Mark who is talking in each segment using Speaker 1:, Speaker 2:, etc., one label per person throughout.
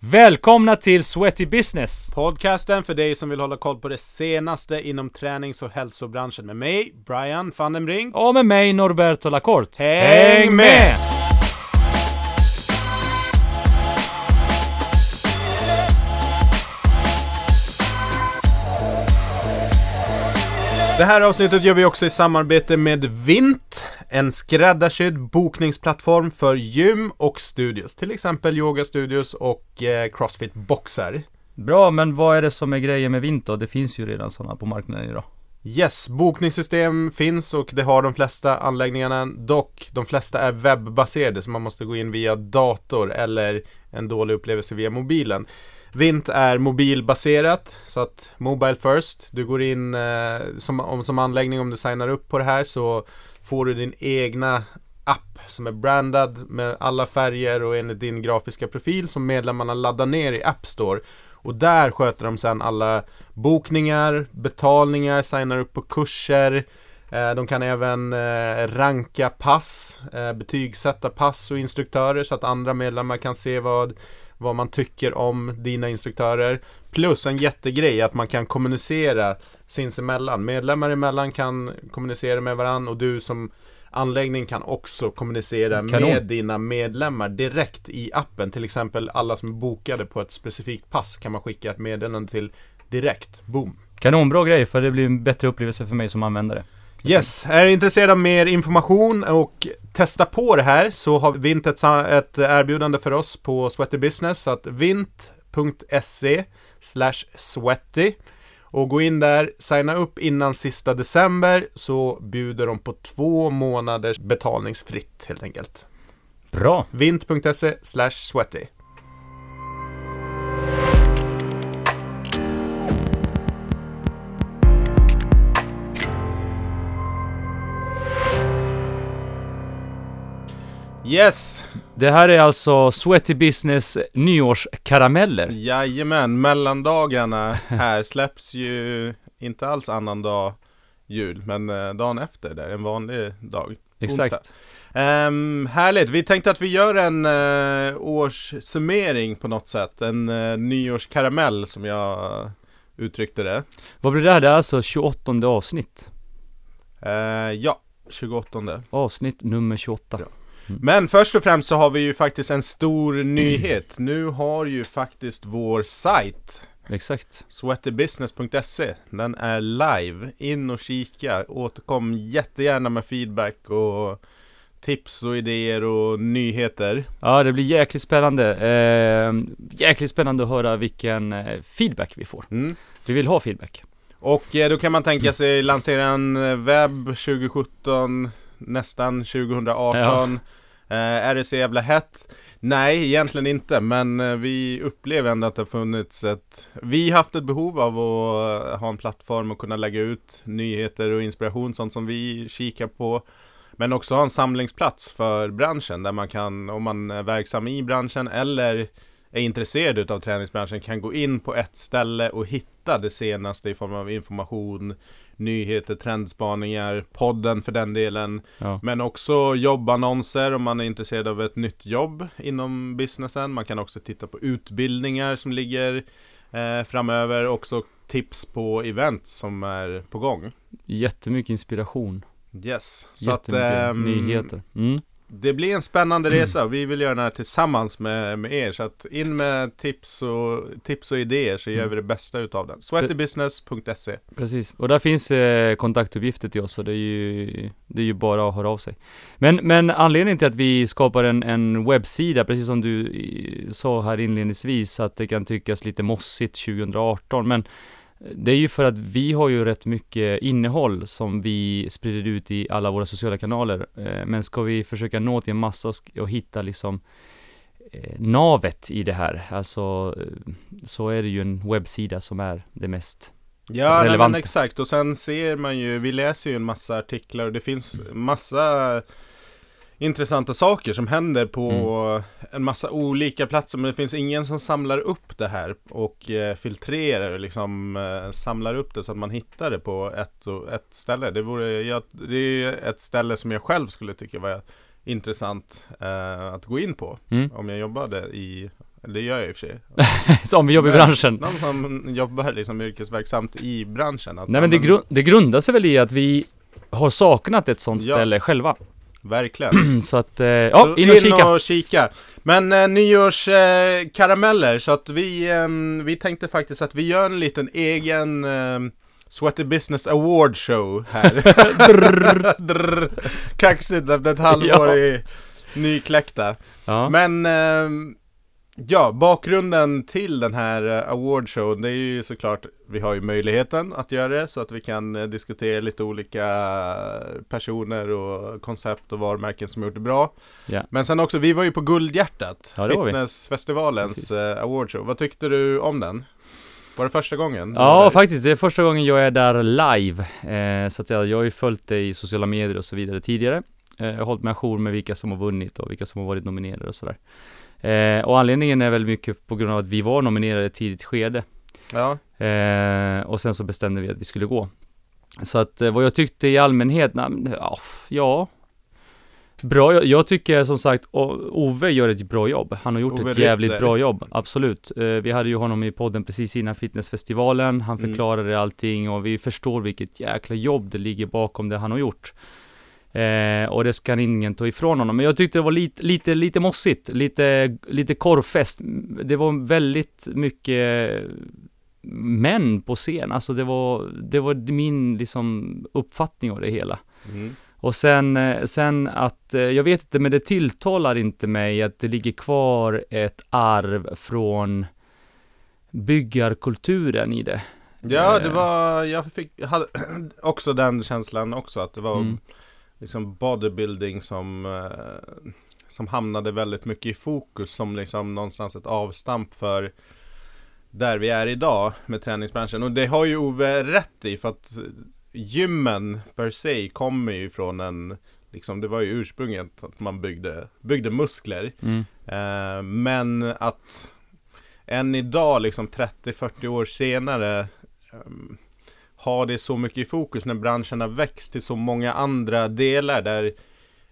Speaker 1: Välkomna till Sweaty Business!
Speaker 2: Podcasten för dig som vill hålla koll på det senaste inom tränings och hälsobranschen med mig, Brian van den Brink.
Speaker 1: Och med mig Norberto Lacorte.
Speaker 2: Häng med! Det här avsnittet gör vi också i samarbete med Vint, en skräddarsydd bokningsplattform för gym och studios. Till exempel yogastudios och eh, crossfit boxar.
Speaker 1: Bra, men vad är det som är grejen med Vinto? Det finns ju redan sådana på marknaden idag.
Speaker 2: Yes, bokningssystem finns och det har de flesta anläggningarna. Dock, de flesta är webbaserade så man måste gå in via dator eller en dålig upplevelse via mobilen. Vint är mobilbaserat, så att Mobile First. Du går in eh, som, om, som anläggning, om du signar upp på det här så får du din egna app som är brandad med alla färger och enligt din grafiska profil som medlemmarna laddar ner i App Store. Och där sköter de sen alla bokningar, betalningar, signar upp på kurser. Eh, de kan även eh, ranka pass, eh, betygsätta pass och instruktörer så att andra medlemmar kan se vad vad man tycker om dina instruktörer. Plus en jättegrej att man kan kommunicera sinsemellan. Medlemmar emellan kan kommunicera med varandra och du som anläggning kan också kommunicera Kanon. med dina medlemmar direkt i appen. Till exempel alla som är bokade på ett specifikt pass kan man skicka ett meddelande till direkt. Boom!
Speaker 1: Kanonbra grej för det blir en bättre upplevelse för mig som användare.
Speaker 2: Yes, är du intresserad av mer information och testa på det här så har Vint ett, ett erbjudande för oss på Sweaty Business. Så att vint.se sweaty och gå in där, signa upp innan sista december så bjuder de på två månaders betalningsfritt helt enkelt.
Speaker 1: Bra!
Speaker 2: vint.se sweaty. Yes!
Speaker 1: Det här är alltså Sweaty Business nyårskarameller.
Speaker 2: Jajamän, mellandagarna här släpps ju inte alls annan dag jul, men eh, dagen efter det, en vanlig dag.
Speaker 1: Exakt.
Speaker 2: Um, härligt, vi tänkte att vi gör en uh, årssummering på något sätt. En uh, nyårskaramell som jag uttryckte det.
Speaker 1: Vad blir det här? Det är alltså 28 avsnitt?
Speaker 2: Uh, ja, 28
Speaker 1: Avsnitt nummer 28 ja.
Speaker 2: Mm. Men först och främst så har vi ju faktiskt en stor nyhet. Nu har ju faktiskt vår sajt
Speaker 1: Exakt
Speaker 2: Sweatybusiness.se Den är live, in och kika, återkom jättegärna med feedback och tips och idéer och nyheter
Speaker 1: Ja det blir jäkligt spännande eh, Jäkligt spännande att höra vilken eh, feedback vi får mm. Vi vill ha feedback
Speaker 2: Och eh, då kan man tänka sig lansera en eh, webb 2017 Nästan 2018 ja. Eh, är det så jävla hett? Nej, egentligen inte, men eh, vi upplever ändå att det har funnits ett... Vi har haft ett behov av att eh, ha en plattform och kunna lägga ut nyheter och inspiration, sånt som vi kikar på. Men också ha en samlingsplats för branschen där man kan, om man är verksam i branschen eller är intresserad utav träningsbranschen kan gå in på ett ställe och hitta det senaste i form av information, nyheter, trendspaningar, podden för den delen. Ja. Men också jobbannonser om man är intresserad av ett nytt jobb inom businessen. Man kan också titta på utbildningar som ligger eh, framöver. Också tips på event som är på gång.
Speaker 1: Jättemycket inspiration.
Speaker 2: Yes.
Speaker 1: Så Jättemycket att, ähm, nyheter. Mm.
Speaker 2: Det blir en spännande resa och vi vill göra den här tillsammans med, med er. Så att in med tips och, tips och idéer så gör vi det bästa utav den. Sweatybusiness.se
Speaker 1: Precis, och där finns eh, kontaktuppgifter till oss så det är ju, det är ju bara att höra av sig. Men, men anledningen till att vi skapar en, en webbsida, precis som du sa här inledningsvis, att det kan tyckas lite mossigt 2018, men det är ju för att vi har ju rätt mycket innehåll som vi sprider ut i alla våra sociala kanaler. Eh, men ska vi försöka nå till en massa och hitta liksom eh, navet i det här, alltså eh, så är det ju en webbsida som är det mest
Speaker 2: Ja, nej, men exakt. Och sen ser man ju, vi läser ju en massa artiklar och det finns massa intressanta saker som händer på mm. en massa olika platser. Men det finns ingen som samlar upp det här och eh, filtrerar och liksom eh, samlar upp det så att man hittar det på ett, och, ett ställe. Det, vore, ja, det är ett ställe som jag själv skulle tycka var intressant eh, att gå in på. Mm. Om jag jobbade i Det gör jag i och för sig.
Speaker 1: Som vi jobbar i branschen.
Speaker 2: Någon som jobbar liksom yrkesverksamt i branschen.
Speaker 1: Nej men det, gru- det grundar sig väl i att vi har saknat ett sånt
Speaker 2: Ja.
Speaker 1: ställe själva.
Speaker 2: Verkligen.
Speaker 1: Så att, eh, ja,
Speaker 2: Så
Speaker 1: in och kika.
Speaker 2: och kika. Men eh, nyårskarameller, eh, så att vi, ehm, vi tänkte faktiskt att vi gör en liten egen ehm, Sweaty Business Award Show här. Drrr. Kaxigt efter ett halvår
Speaker 1: Ja.
Speaker 2: i nykläckta.
Speaker 1: Ja.
Speaker 2: Men ehm, ja, bakgrunden till den här eh, award show, det är ju såklart, vi har ju möjligheten att göra det så att vi kan eh, diskutera lite olika personer och koncept och varumärken som gjort det bra.
Speaker 1: Ja.
Speaker 2: Men sen också, vi var ju på Guldhjärtat,
Speaker 1: Ja.
Speaker 2: Fitnessfestivalens
Speaker 1: Precis.
Speaker 2: eh, award show. Vad tyckte du om den? Var det första gången?
Speaker 1: Ja, faktiskt. Det är första gången jag är där live. Eh, så att jag, jag har ju följt det i sociala medier och så vidare tidigare. Eh, jag har hållit mig ajour med vilka som har vunnit och vilka som har varit nominerade och sådär. Eh, och anledningen är väl mycket på grund av att vi var nominerade i ett tidigt skede.
Speaker 2: Ja,
Speaker 1: Eh, och sen så bestämde vi att vi skulle gå. Så att eh, vad jag tyckte i allmänhet, men, ja. Bra, jag, jag tycker som sagt Ove gör ett bra jobb. Han har gjort
Speaker 2: Ove
Speaker 1: ett jävligt
Speaker 2: Rytter.
Speaker 1: bra jobb, absolut. Eh, vi hade ju honom i podden precis innan fitnessfestivalen. Han
Speaker 2: Mm.
Speaker 1: förklarade allting och vi förstår vilket jäkla jobb det ligger bakom det han har gjort. Eh, och det ska ingen ta ifrån honom. Men jag tyckte det var lite, lite, lite mossigt, lite, lite korvfest. Det var väldigt mycket män på scen. Alltså det var, det var min liksom uppfattning av det hela.
Speaker 2: mm.
Speaker 1: Och sen, eh, sen att, eh, jag vet inte, men det tilltalar inte mig att det ligger kvar ett arv från byggarkulturen i det.
Speaker 2: ja det
Speaker 1: Eh.
Speaker 2: var, jag fick, jag hade också den känslan också att det var
Speaker 1: Mm.
Speaker 2: Liksom bodybuilding som eh, Som hamnade väldigt mycket i fokus som liksom någonstans ett avstamp för Där vi är idag med träningsbranschen och det har ju Ove rätt i för att Gymmen per se kommer ju från en Liksom det var ju ursprunget att man byggde, byggde muskler
Speaker 1: Mm.
Speaker 2: Eh, men att än idag, liksom 30-40 år senare, ehm, har det så mycket i fokus när branschen har växt till så många andra delar där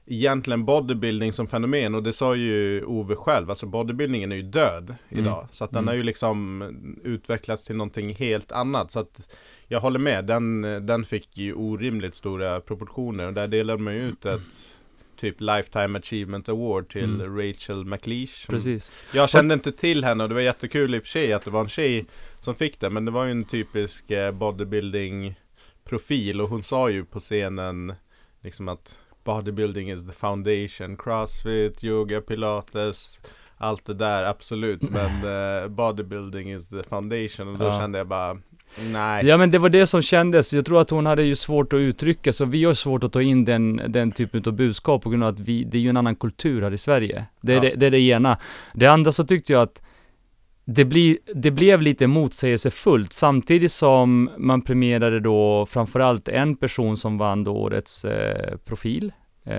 Speaker 2: egentligen bodybuilding som fenomen, och det sa ju Ove själv, alltså bodybuildingen är ju död
Speaker 1: Mm.
Speaker 2: idag. Så att den
Speaker 1: Mm.
Speaker 2: har ju liksom utvecklats till någonting helt annat. Så att jag håller med, den, den fick ju orimligt stora proportioner och där delade man ju ut ett typ Lifetime Achievement Award till
Speaker 1: Mm.
Speaker 2: Rachel McLeish.
Speaker 1: Precis.
Speaker 2: Jag kände inte till henne och det var jättekul i och för sig att det var en tjej som fick det. Men det var ju en typisk eh, bodybuilding profil och hon sa ju på scenen liksom att bodybuilding is the foundation, crossfit, yoga, pilates, allt det där absolut. Men eh, bodybuilding is the foundation och då
Speaker 1: Ja.
Speaker 2: kände jag bara nej.
Speaker 1: Ja men det var det som kändes. Jag tror att hon hade ju svårt att uttrycka så vi har svårt att ta in den, den typen av budskap på grund av att vi, det är ju en annan kultur här i Sverige. Det är,
Speaker 2: Ja.
Speaker 1: det, det är det ena. Det andra så tyckte jag att det, blir, det blev lite motsägelsefullt samtidigt som man premierade då framförallt en person som vann då årets eh, profil. Eh,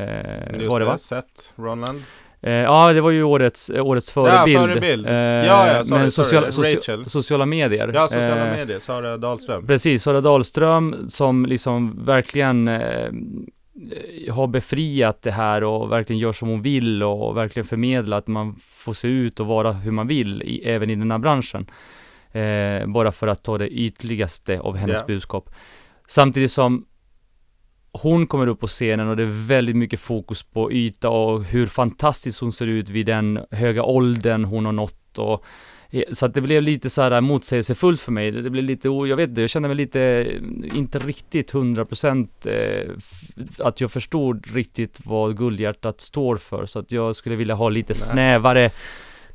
Speaker 2: Just
Speaker 1: var det va?
Speaker 2: Seth Ronald.
Speaker 1: Eh, ja, det var ju årets, årets förebild.
Speaker 2: förebild.
Speaker 1: Eh,
Speaker 2: Ja, ja, sorry,
Speaker 1: men
Speaker 2: sorry.
Speaker 1: sociala,
Speaker 2: Rachel.
Speaker 1: sociala medier.
Speaker 2: Ja, sociala
Speaker 1: Eh,
Speaker 2: medier, Sara Dahlström.
Speaker 1: Precis, Sara Dahlström som liksom verkligen eh, har befriat det här och verkligen gör som hon vill och verkligen förmedlar att man får se ut och vara hur man vill, i, även i den här branschen. Eh, bara för att ta det ytligaste av hennes
Speaker 2: Ja.
Speaker 1: budskap. Samtidigt som hon kommer upp på scenen och det är väldigt mycket fokus på yta och hur fantastiskt hon ser ut vid den höga åldern hon har nått och så att det blev lite så här motsägelsefullt för mig. Det blev lite, jag vet inte, jag kände mig lite, eh, inte riktigt 100% eh, att jag förstod riktigt vad Guldhjärtat står för. Så att jag skulle vilja ha lite
Speaker 2: Nej.
Speaker 1: snävare,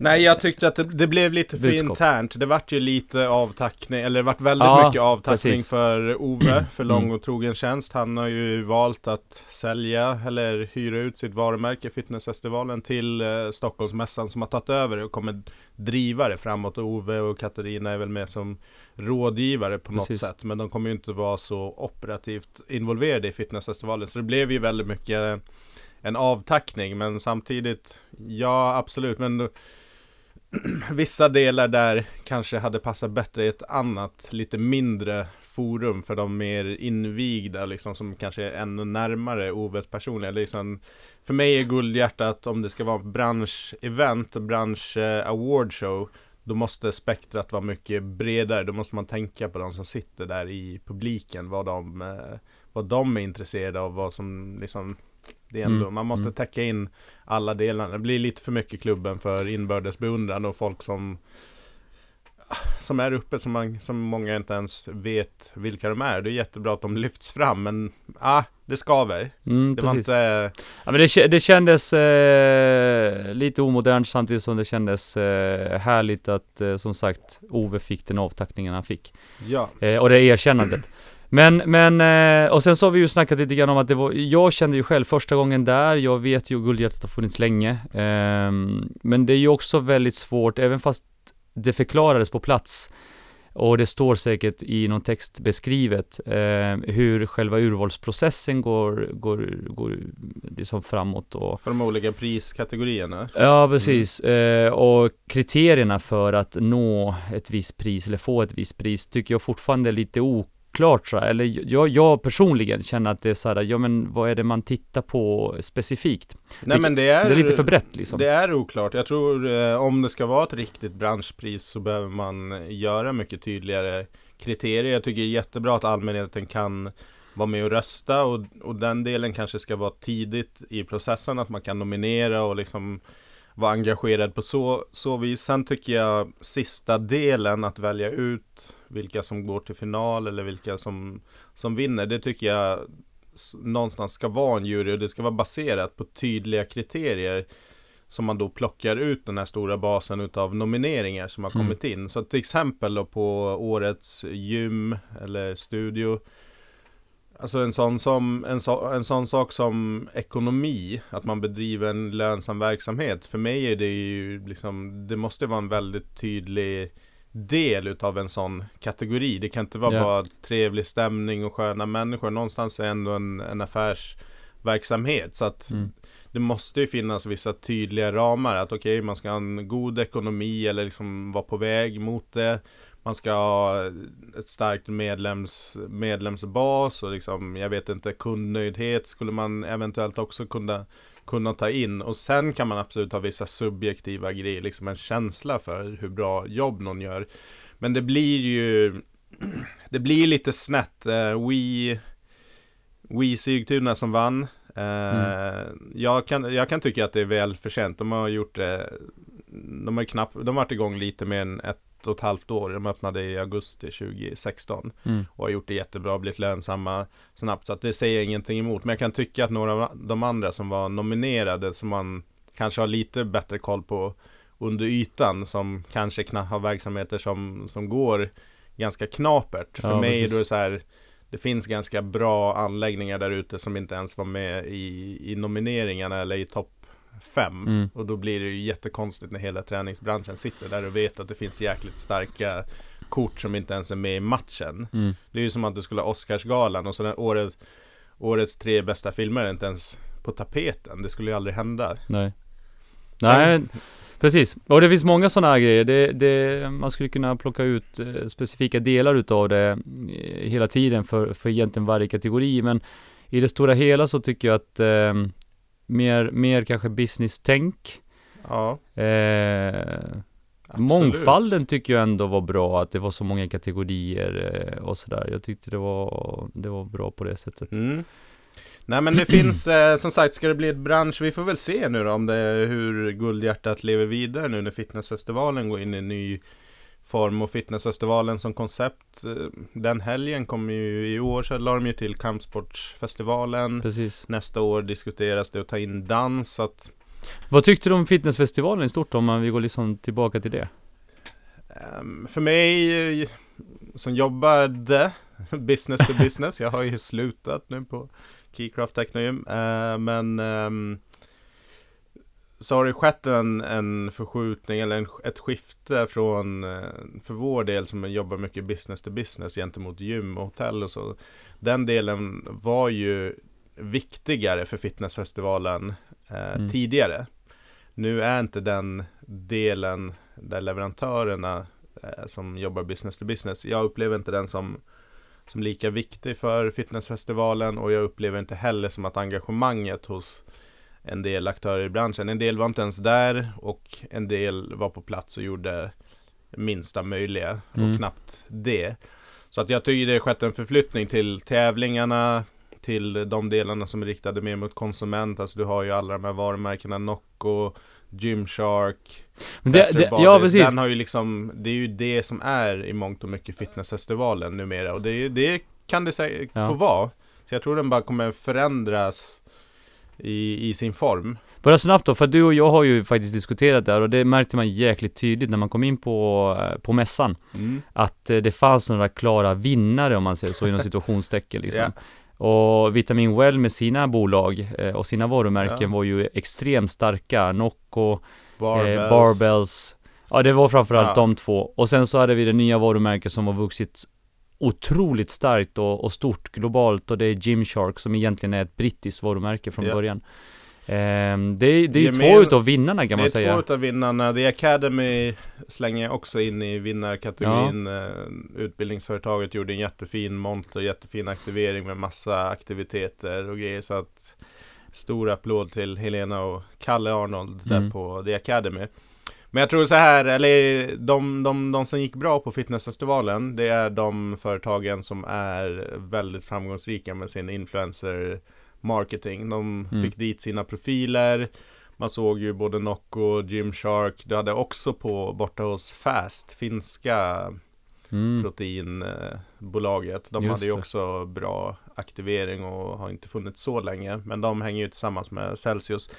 Speaker 2: Nej, jag tyckte att det, det blev lite för
Speaker 1: Budskap.
Speaker 2: internt. Det vart ju lite avtackning, eller det vart väldigt
Speaker 1: Ja,
Speaker 2: mycket avtackning
Speaker 1: precis.
Speaker 2: för Ove, för lång
Speaker 1: Mm.
Speaker 2: och trogen tjänst. Han har ju valt att sälja eller hyra ut sitt varumärke Fitnessfestivalen till eh, Stockholmsmässan som har tagit över det och kommer driva det framåt. Ove och Katarina är väl med som rådgivare på något
Speaker 1: Precis.
Speaker 2: sätt. Men de kommer ju inte vara så operativt involverade i Fitnessfestivalen. Så det blev ju väldigt mycket en avtackning. Men samtidigt, ja absolut. Men vissa delar där kanske hade passat bättre i ett annat, lite mindre forum för de mer invigda liksom som kanske är ännu närmare Oves personliga. Liksom, för mig är Guldhjärtat, om det ska vara branschevent, bransch eh, award show, då måste spektrat vara mycket bredare. Då måste man tänka på de som sitter där i publiken, vad de, eh, vad de är intresserade av, vad som liksom det är ändå,
Speaker 1: Mm,
Speaker 2: man måste
Speaker 1: mm.
Speaker 2: täcka in alla delar. Det blir lite för mycket klubben för inbördes beundran och folk som som är uppe som, man, som många inte ens vet vilka de är. Det är jättebra att de lyfts fram men ah, det skaver.
Speaker 1: Mm,
Speaker 2: Det var
Speaker 1: precis.
Speaker 2: inte...
Speaker 1: Ja, men det, det kändes eh, lite omodernt samtidigt som det kändes eh, härligt att, eh, som sagt, Ove fick den avtackningen han fick.
Speaker 2: Ja.
Speaker 1: Eh, och det erkännandet. Men, men, eh, och sen så har vi ju snackat lite grann om att det var, jag kände ju själv första gången där, jag vet ju Guldhjärtat har funnits länge. ehm, men det är ju också väldigt svårt, även fast det förklarades på plats, och det står säkert i någon text beskrivet, eh, hur själva urvalsprocessen går, går, går liksom framåt och
Speaker 2: För de olika priskategorierna.
Speaker 1: Ja, precis. Eh, och kriterierna för att nå ett visst pris eller få ett visst pris tycker jag fortfarande är lite oklart så här. Eller jag, jag personligen känner att det är så här, ja men vad är det man tittar på specifikt?
Speaker 2: Nej
Speaker 1: Det-
Speaker 2: men det är...
Speaker 1: Det är lite för brett liksom.
Speaker 2: Det är oklart. Jag tror eh, om det ska vara ett riktigt branschpris så behöver man göra mycket tydligare kriterier. Jag tycker det är jättebra att allmänheten kan vara med och rösta och, och den delen kanske ska vara tidigt i processen. Att man kan nominera och liksom vara engagerad på så, så vis. Sen tycker jag sista delen att välja ut vilka som går till final eller vilka som, som vinner. Det tycker jag någonstans ska vara en jury och det ska vara baserat på tydliga kriterier som man då plockar ut den här stora basen utav nomineringar som har
Speaker 1: Mm.
Speaker 2: kommit in. Så till exempel då på årets gym eller studio Alltså en sån, som, en, så, en sån sak som ekonomi, att man bedriver en lönsam verksamhet. För mig är det ju liksom, det måste vara en väldigt tydlig del utav en sån kategori. Det kan inte vara
Speaker 1: Ja.
Speaker 2: bara trevlig stämning och sköna människor. Någonstans är ändå en, en affärsverksamhet. Så att
Speaker 1: Mm.
Speaker 2: det måste ju finnas vissa tydliga ramar. Att okej, man ska ha en god ekonomi eller liksom vara på väg mot det. Man ska ha ett starkt medlems, medlemsbas och liksom, jag vet inte, kundnöjdhet skulle man eventuellt också kunna, kunna ta in. Och sen kan man absolut ha vissa subjektiva grejer, liksom en känsla för hur bra jobb någon gör. Men det blir ju, det blir lite snett. Uh, we, we Sigtuna som vann. Eh, jag, kan, jag kan tycka att det är väl förtjänt. De har gjort det, de har knappt, de har varit igång lite mer än ett och ett halvt år. De öppnade i augusti 2016
Speaker 1: Mm.
Speaker 2: och har gjort det jättebra, blivit lönsamma snabbt. Så att det säger jag ingenting emot. Men jag kan tycka att några av de andra som var nominerade, som man kanske har lite bättre koll på under ytan, som kanske har verksamheter som, som går ganska knapert. För
Speaker 1: Ja,
Speaker 2: mig
Speaker 1: precis.
Speaker 2: är det så här, det finns ganska bra anläggningar där ute som inte ens var med i, i nomineringarna eller i topp fem.
Speaker 1: Mm.
Speaker 2: Och då blir det ju jättekonstigt när hela träningsbranschen sitter där och vet att det finns jäkligt starka kort som inte ens är med i matchen.
Speaker 1: Mm.
Speaker 2: Det är ju som att du skulle ha Oscarsgalan och så den året, årets tre bästa filmer är inte ens på tapeten. Det skulle ju aldrig hända.
Speaker 1: Nej.
Speaker 2: Sen-
Speaker 1: Nej, precis. Och det finns många sådana här grejer. Det, det, man skulle kunna plocka ut eh, specifika delar utav det eh, hela tiden för, för egentligen varje kategori. Men i det stora hela så tycker jag att eh, mer, mer kanske business-tänk.
Speaker 2: Ja,
Speaker 1: Eh, mångfalden tycker jag ändå var bra, att det var så många kategorier eh, och sådär. Jag tyckte det var, det var bra på det sättet.
Speaker 2: Mm. Nej men det finns, eh, som sagt, ska det bli ett bransch, vi får väl se nu då om det, hur Guldhjärtat lever vidare nu när fitnessfestivalen går in i en ny form och fitnessfestivalen som koncept. eh, Den helgen kommer ju, i år så la de ju till kampsportsfestivalen.
Speaker 1: Precis.
Speaker 2: Nästa år diskuteras det att ta in dans, så att
Speaker 1: Vad tyckte du om fitnessfestivalen i stort om vi går liksom tillbaka till det?
Speaker 2: Ehm, för mig eh, som jobbade business to business, jag har ju slutat nu på Keycraft Technogym, eh, men ehm, så har det skett en, en förskjutning eller en, ett skifte från, eh, för vår del som jobbar mycket business to business gentemot gym och hotell och så. Den delen var ju viktigare för fitnessfestivalen eh,
Speaker 1: Mm.
Speaker 2: tidigare. Nu är inte den delen där leverantörerna eh, som jobbar business to business, jag upplever inte den som, som lika viktig för fitnessfestivalen och jag upplever inte heller som att engagemanget hos en del aktörer i branschen, en del var inte ens där och en del var på plats och gjorde minsta möjliga och
Speaker 1: Mm.
Speaker 2: knappt det. Så att jag tycker det skett en förflyttning till tävlingarna, till de delarna som är riktade mer mot konsument. Alltså du har ju alla de här varumärkena Nocco, Gymshark,
Speaker 1: det, det, ja, precis.
Speaker 2: Den har ju liksom, det är ju det som är i mångt och mycket fitnessfestivalen numera. Och det, det kan det säkert
Speaker 1: Ja.
Speaker 2: få vara. Så jag tror den bara kommer förändras i, i sin form.
Speaker 1: Bara snabbt då, för du och jag har ju faktiskt diskuterat det här och det märkte man jäkligt tydligt när man kom in på, eh, på mässan.
Speaker 2: Mm.
Speaker 1: Att eh, det fanns några klara vinnare om man säger så inom situationstecken liksom. Och Vitamin Well med sina bolag eh, och sina varumärken
Speaker 2: Ja.
Speaker 1: var ju extremt starka. Nocco,
Speaker 2: Barbells.
Speaker 1: Eh, Barbells. Ja, det var framförallt
Speaker 2: Ja.
Speaker 1: de två. Och sen så hade vi det nya varumärket som har vuxit otroligt starkt och, och stort globalt och det är Gymshark som egentligen är ett brittiskt varumärke från
Speaker 2: Ja.
Speaker 1: början. Ehm, det, är- det är ju två utav vinnarna kan
Speaker 2: det
Speaker 1: man
Speaker 2: är
Speaker 1: säga.
Speaker 2: två utav vinnarna. The Academy slänger jag också in i vinnarkategorin. Eh, Utbildningsföretaget gjorde en jättefin monter, jättefin aktivering med massa aktiviteter och grejer. Så att stor applåd till Helena och Kalle Arnold där
Speaker 1: Mm.
Speaker 2: på The Academy. Men jag tror så här, eller de, de, de som gick bra på fitnessfestivalen, det är de företagen som är väldigt framgångsrika med sin influencer marketing. De
Speaker 1: Mm.
Speaker 2: fick dit sina profiler, man såg ju både Nocco, Gymshark, du hade också på borta hos Fast, finska
Speaker 1: Mm.
Speaker 2: proteinbolaget. De
Speaker 1: Just
Speaker 2: hade ju också bra aktivering och har inte funnits så länge. Men de hänger ju tillsammans med Celsius,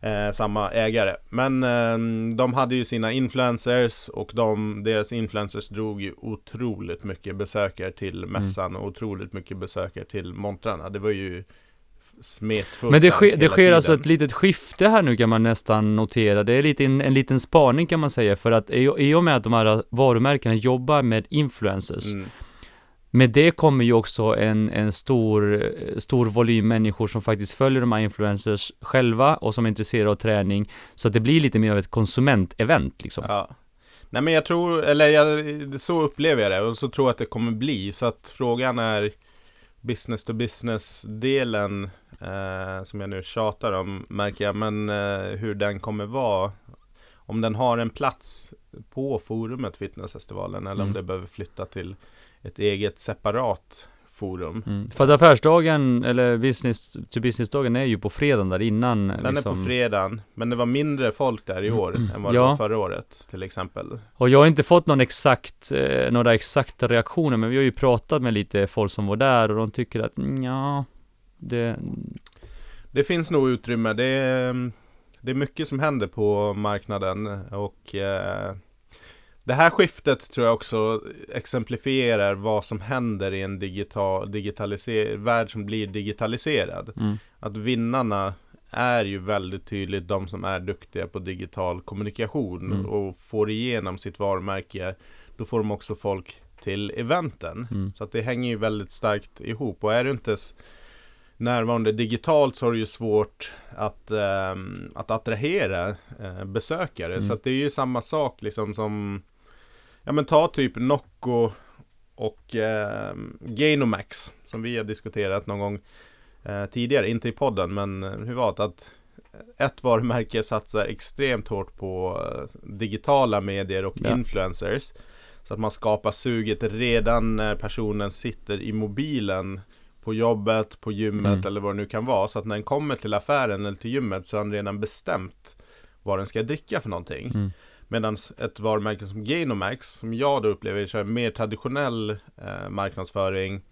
Speaker 2: eh, samma ägare. Men eh, de hade ju sina influencers och de, deras influencers drog ju otroligt mycket besökare till
Speaker 1: Mm.
Speaker 2: mässan och otroligt mycket besökare till montrarna. Det var ju smetfullt
Speaker 1: Men det, sker, det sker alltså ett litet skifte här nu kan man nästan notera. Det är lite en, en liten spaning kan man säga. För att i, i och med att de här varumärkena jobbar med influencers.
Speaker 2: Mm.
Speaker 1: Med det kommer ju också en, en stor, stor volym människor som faktiskt följer de här influencers själva och som är intresserade av träning. Så att det blir lite mer av ett konsumentevent liksom.
Speaker 2: Ja. Nej men jag tror, eller jag, så upplever jag det och så tror jag att det kommer bli. Så att frågan är business to business delen eh, som jag nu tjatar om märker jag. Men eh, hur den kommer vara. Om den har en plats på forumet Fitnessfestivalen eller om
Speaker 1: Mm.
Speaker 2: det behöver flytta till ett eget separat forum.
Speaker 1: Mm. För att affärsdagen, eller business to business-dagen är ju på fredagen där innan.
Speaker 2: Den
Speaker 1: liksom.
Speaker 2: är på fredagen, men det var mindre folk där i år än vad det
Speaker 1: Ja.
Speaker 2: var förra året till exempel.
Speaker 1: Och jag har inte fått någon exakt, eh, några exakta reaktioner, men vi har ju pratat med lite folk som var där och de tycker att mm, ja, det,
Speaker 2: Det finns nog utrymme. Det är, det är mycket som händer på marknaden och eh, det här skiftet tror jag också exemplifierar vad som händer i en digital, digitaliser- värld som blir digitaliserad.
Speaker 1: mm,
Speaker 2: Att vinnarna är ju väldigt tydligt de som är duktiga på digital kommunikation
Speaker 1: Mm.
Speaker 2: och får igenom sitt varumärke. Då får de också folk till eventen.
Speaker 1: mm,
Speaker 2: Så att det hänger ju väldigt starkt ihop och är du inte närvarande digitalt så har du ju svårt att, ehm, att attrahera eh, besökare.
Speaker 1: Mm.
Speaker 2: Så att det är ju samma sak liksom som Ja men ta typ Nocco och eh, Gainomax som vi har diskuterat någon gång eh, tidigare, inte i podden men eh, hur var det att ett varumärke satsar extremt hårt på eh, digitala medier och
Speaker 1: Ja.
Speaker 2: influencers. Så att man skapar suget redan när personen sitter i mobilen på jobbet, på gymmet
Speaker 1: Mm.
Speaker 2: eller vad det nu kan vara. Så att när den kommer till affären eller till gymmet så har den redan bestämt vad den ska dricka för någonting.
Speaker 1: mm,
Speaker 2: Medan ett varumärke som Gainomax, som jag då upplever kör mer traditionell eh, marknadsföring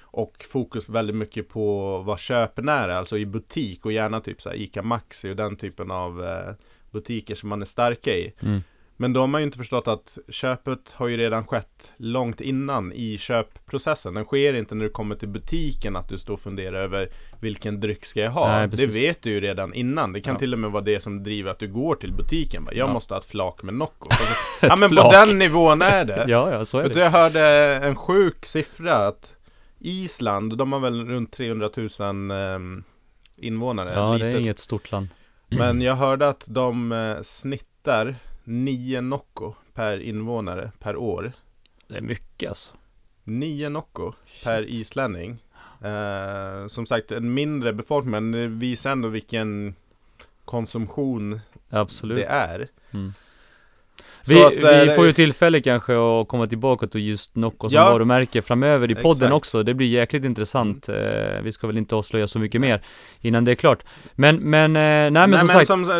Speaker 2: och fokus väldigt mycket på vad köpen är, alltså i butik och gärna typ så här Ica Maxi och den typen av eh, butiker som man är starka i.
Speaker 1: mm,
Speaker 2: men då har man ju inte förstått att köpet har ju redan skett långt innan i köpprocessen. Den sker inte när du kommer till butiken att du står och funderar över vilken dryck ska jag ha.
Speaker 1: Nej,
Speaker 2: det vet du ju redan innan. Det kan
Speaker 1: Ja.
Speaker 2: till och med vara det som driver att du går till butiken. Jag
Speaker 1: Ja.
Speaker 2: måste ha ett flak med Nocco. Ja men på
Speaker 1: flak.
Speaker 2: den nivån är det.
Speaker 1: ja, ja, så är det.
Speaker 2: jag hörde en sjuk siffra att Island, de har väl runt 300 000 ehm, invånare.
Speaker 1: Ja, det är
Speaker 2: litet
Speaker 1: inget stort land.
Speaker 2: men jag hörde att de eh, snittar 9 Nocco per invånare per år.
Speaker 1: Det är mycket alltså.
Speaker 2: Nio Nocco per islänning. Eh, som sagt, en mindre befolkning, men det visar ändå vilken konsumtion
Speaker 1: Absolut.
Speaker 2: det är.
Speaker 1: Mm. Vi,
Speaker 2: att,
Speaker 1: vi
Speaker 2: eh,
Speaker 1: får ju tillfälle kanske att komma tillbaka till just Nocco som
Speaker 2: Ja.
Speaker 1: varumärke framöver i podden
Speaker 2: Exakt. Mm.
Speaker 1: också. Det blir jäkligt intressant. Eh, vi ska väl inte avslöja så mycket mer innan det är klart. Men, men, eh, nej men som sagt.
Speaker 2: som, så,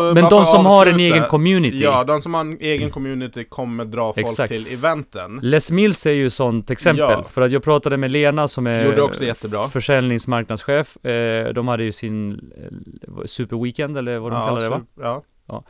Speaker 1: de, men de som har en egen community.
Speaker 2: Ja, de som har en egen community kommer dra folk
Speaker 1: Exakt.
Speaker 2: till eventen.
Speaker 1: Les Mills är ju sånt exempel.
Speaker 2: Ja.
Speaker 1: För att jag pratade med Lena som är
Speaker 2: Gjorde också jättebra.
Speaker 1: försäljningsmarknadschef. De hade ju sin Superweekend eller vad de
Speaker 2: ja,
Speaker 1: kallar det va?
Speaker 2: så- Ja.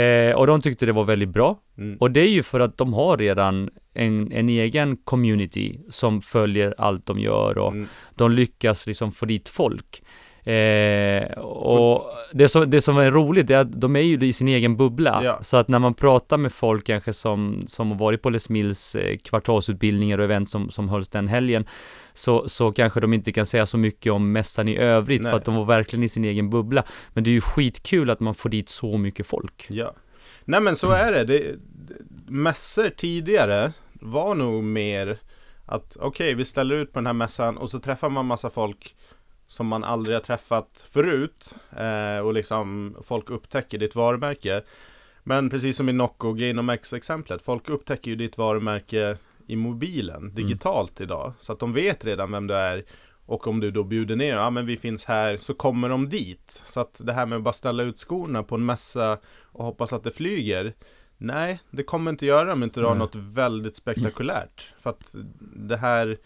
Speaker 1: Eh, och de tyckte det var väldigt bra.
Speaker 2: Mm.
Speaker 1: Och det är ju för att de har redan en, en egen community som följer allt de gör och
Speaker 2: Mm.
Speaker 1: de lyckas liksom få dit folk. Eh, och det som, det som är roligt är att de är ju i sin egen bubbla.
Speaker 2: Ja.
Speaker 1: Så att när man pratar med folk kanske som, som har varit på Les Mills eh, kvartalsutbildningar och event som, som hölls den helgen, så, så kanske de inte kan säga så mycket om mässan i övrigt
Speaker 2: Nej.
Speaker 1: för att de var verkligen i sin egen bubbla. Men det är ju skitkul att man får dit så mycket folk.
Speaker 2: Ja. Nej men så är det. det, mässor tidigare var nog mer att okej, vi ställer ut på den här mässan och så träffar man massa folk som man aldrig har träffat förut eh, och liksom folk upptäcker ditt varumärke. Men precis som i Nocco och Gainomex exemplet, folk upptäcker ju ditt varumärke i mobilen, digitalt idag. Så att de vet redan vem du är och om du då bjuder ner, ja men vi finns här, så kommer de dit. Så att det här med att bara ställa ut skorna på en mässa och hoppas att det flyger. Nej, det kommer inte göra om inte du har något väldigt spektakulärt. För att det här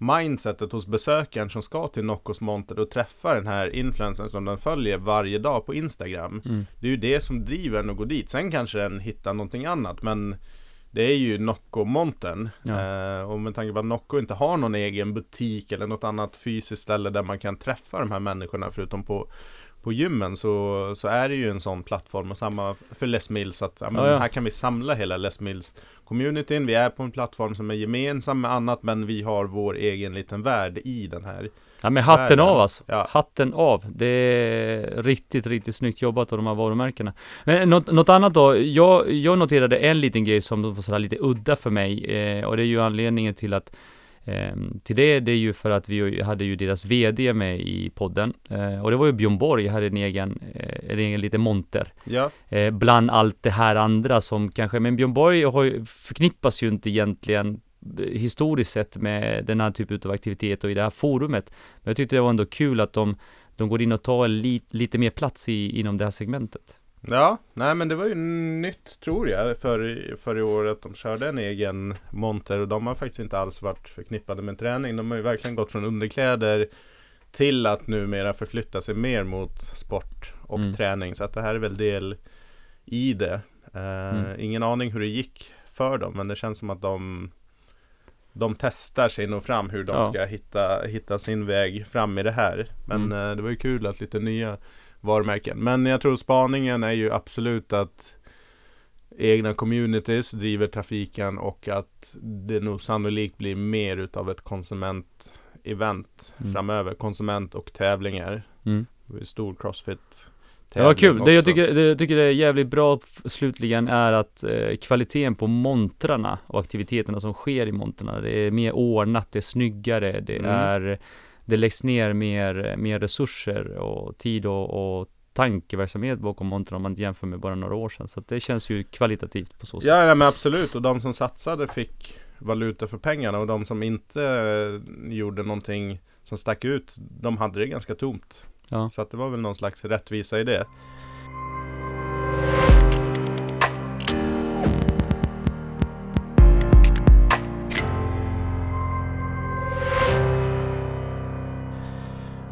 Speaker 2: mindsetet hos besökaren som ska till Noccos monter och träffa den här influencern som den följer varje dag på Instagram.
Speaker 1: Mm.
Speaker 2: Det är ju det som driver den att gå dit. Sen kanske den hittar någonting annat, men det är ju Nocco-montern.
Speaker 1: Ja.
Speaker 2: Eh, och med tanke på att Nocco inte har någon egen butik eller något annat fysiskt ställe där man kan träffa de här människorna förutom på på gymmen så, så är det ju en sån plattform och samma för Les Mills att ja, men
Speaker 1: Ja, ja.
Speaker 2: här kan vi samla hela Les Mills communityn. Vi är på en plattform som är gemensam med annat men vi har vår egen liten värld i den här.
Speaker 1: Ja men hatten
Speaker 2: Världen.
Speaker 1: av alltså. Hatten av. Det är riktigt, riktigt snyggt jobbat av de här varumärkena. Men något, något annat då? Jag, jag noterade en liten grej som var sådär lite udda för mig. Eh, och det är ju anledningen till att eh, till det, det är ju för att vi hade ju deras VD med i podden. Eh, och det var ju Björn Borg, hade en egen, eh, en egen liten monter.
Speaker 2: Ja,
Speaker 1: Eh, bland allt det här andra som kanske, men Björn Borg har ju, förknippas ju inte egentligen historiskt sett med den här typen av aktivitet och i det här forumet. Men jag tyckte det var ändå kul att de, de går in och tar li, lite mer plats i, inom det här segmentet.
Speaker 2: Ja, nej men det var ju nytt tror jag för, för i år att de körde en egen monter och de har faktiskt inte alls varit förknippade med träning. De har ju verkligen gått från underkläder till att numera förflytta sig mer mot sport och
Speaker 1: Mm.
Speaker 2: träning. Så att det här är väl del i det. Eh,
Speaker 1: Mm.
Speaker 2: Ingen aning hur det gick för dem, men det känns som att de de testar sig nog fram hur de
Speaker 1: Ja.
Speaker 2: ska hitta, hitta sin väg fram i det här. Men
Speaker 1: Mm.
Speaker 2: eh, det var ju kul att lite nya varumärken. Men jag tror spaningen är ju absolut att egna communities driver trafiken och att det nog sannolikt blir mer utav ett konsument-event
Speaker 1: Mm.
Speaker 2: framöver. Konsument och tävlingar.
Speaker 1: Mm.
Speaker 2: Stor crossfit
Speaker 1: Det var kul. Det jag tycker, det jag tycker det är jävligt bra slutligen är att eh, kvaliteten på montrarna och aktiviteterna som sker i montrarna, det är mer ordnat, det är snyggare, det
Speaker 2: Mm.
Speaker 1: är det läggs ner mer, mer resurser och tid och, och tankeverksamhet bakom montrarna om man jämför med bara några år sedan. Så det känns ju kvalitativt på så sätt.
Speaker 2: Ja, ja men absolut. Och de som satsade fick valuta för pengarna och de som inte eh, gjorde någonting som stack ut, de hade det ganska tomt.
Speaker 1: Ja.
Speaker 2: Så att det var väl någon slags rättvisa i det.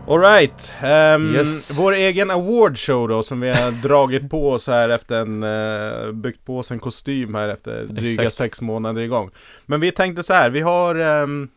Speaker 2: Alright, um,
Speaker 1: Yes.
Speaker 2: vår egen awardshow då som vi har dragit på oss här efter en, uh, byggt på oss en kostym här efter dryga
Speaker 1: Exakt.
Speaker 2: sex månader igång. Men vi tänkte så här, vi har ehm,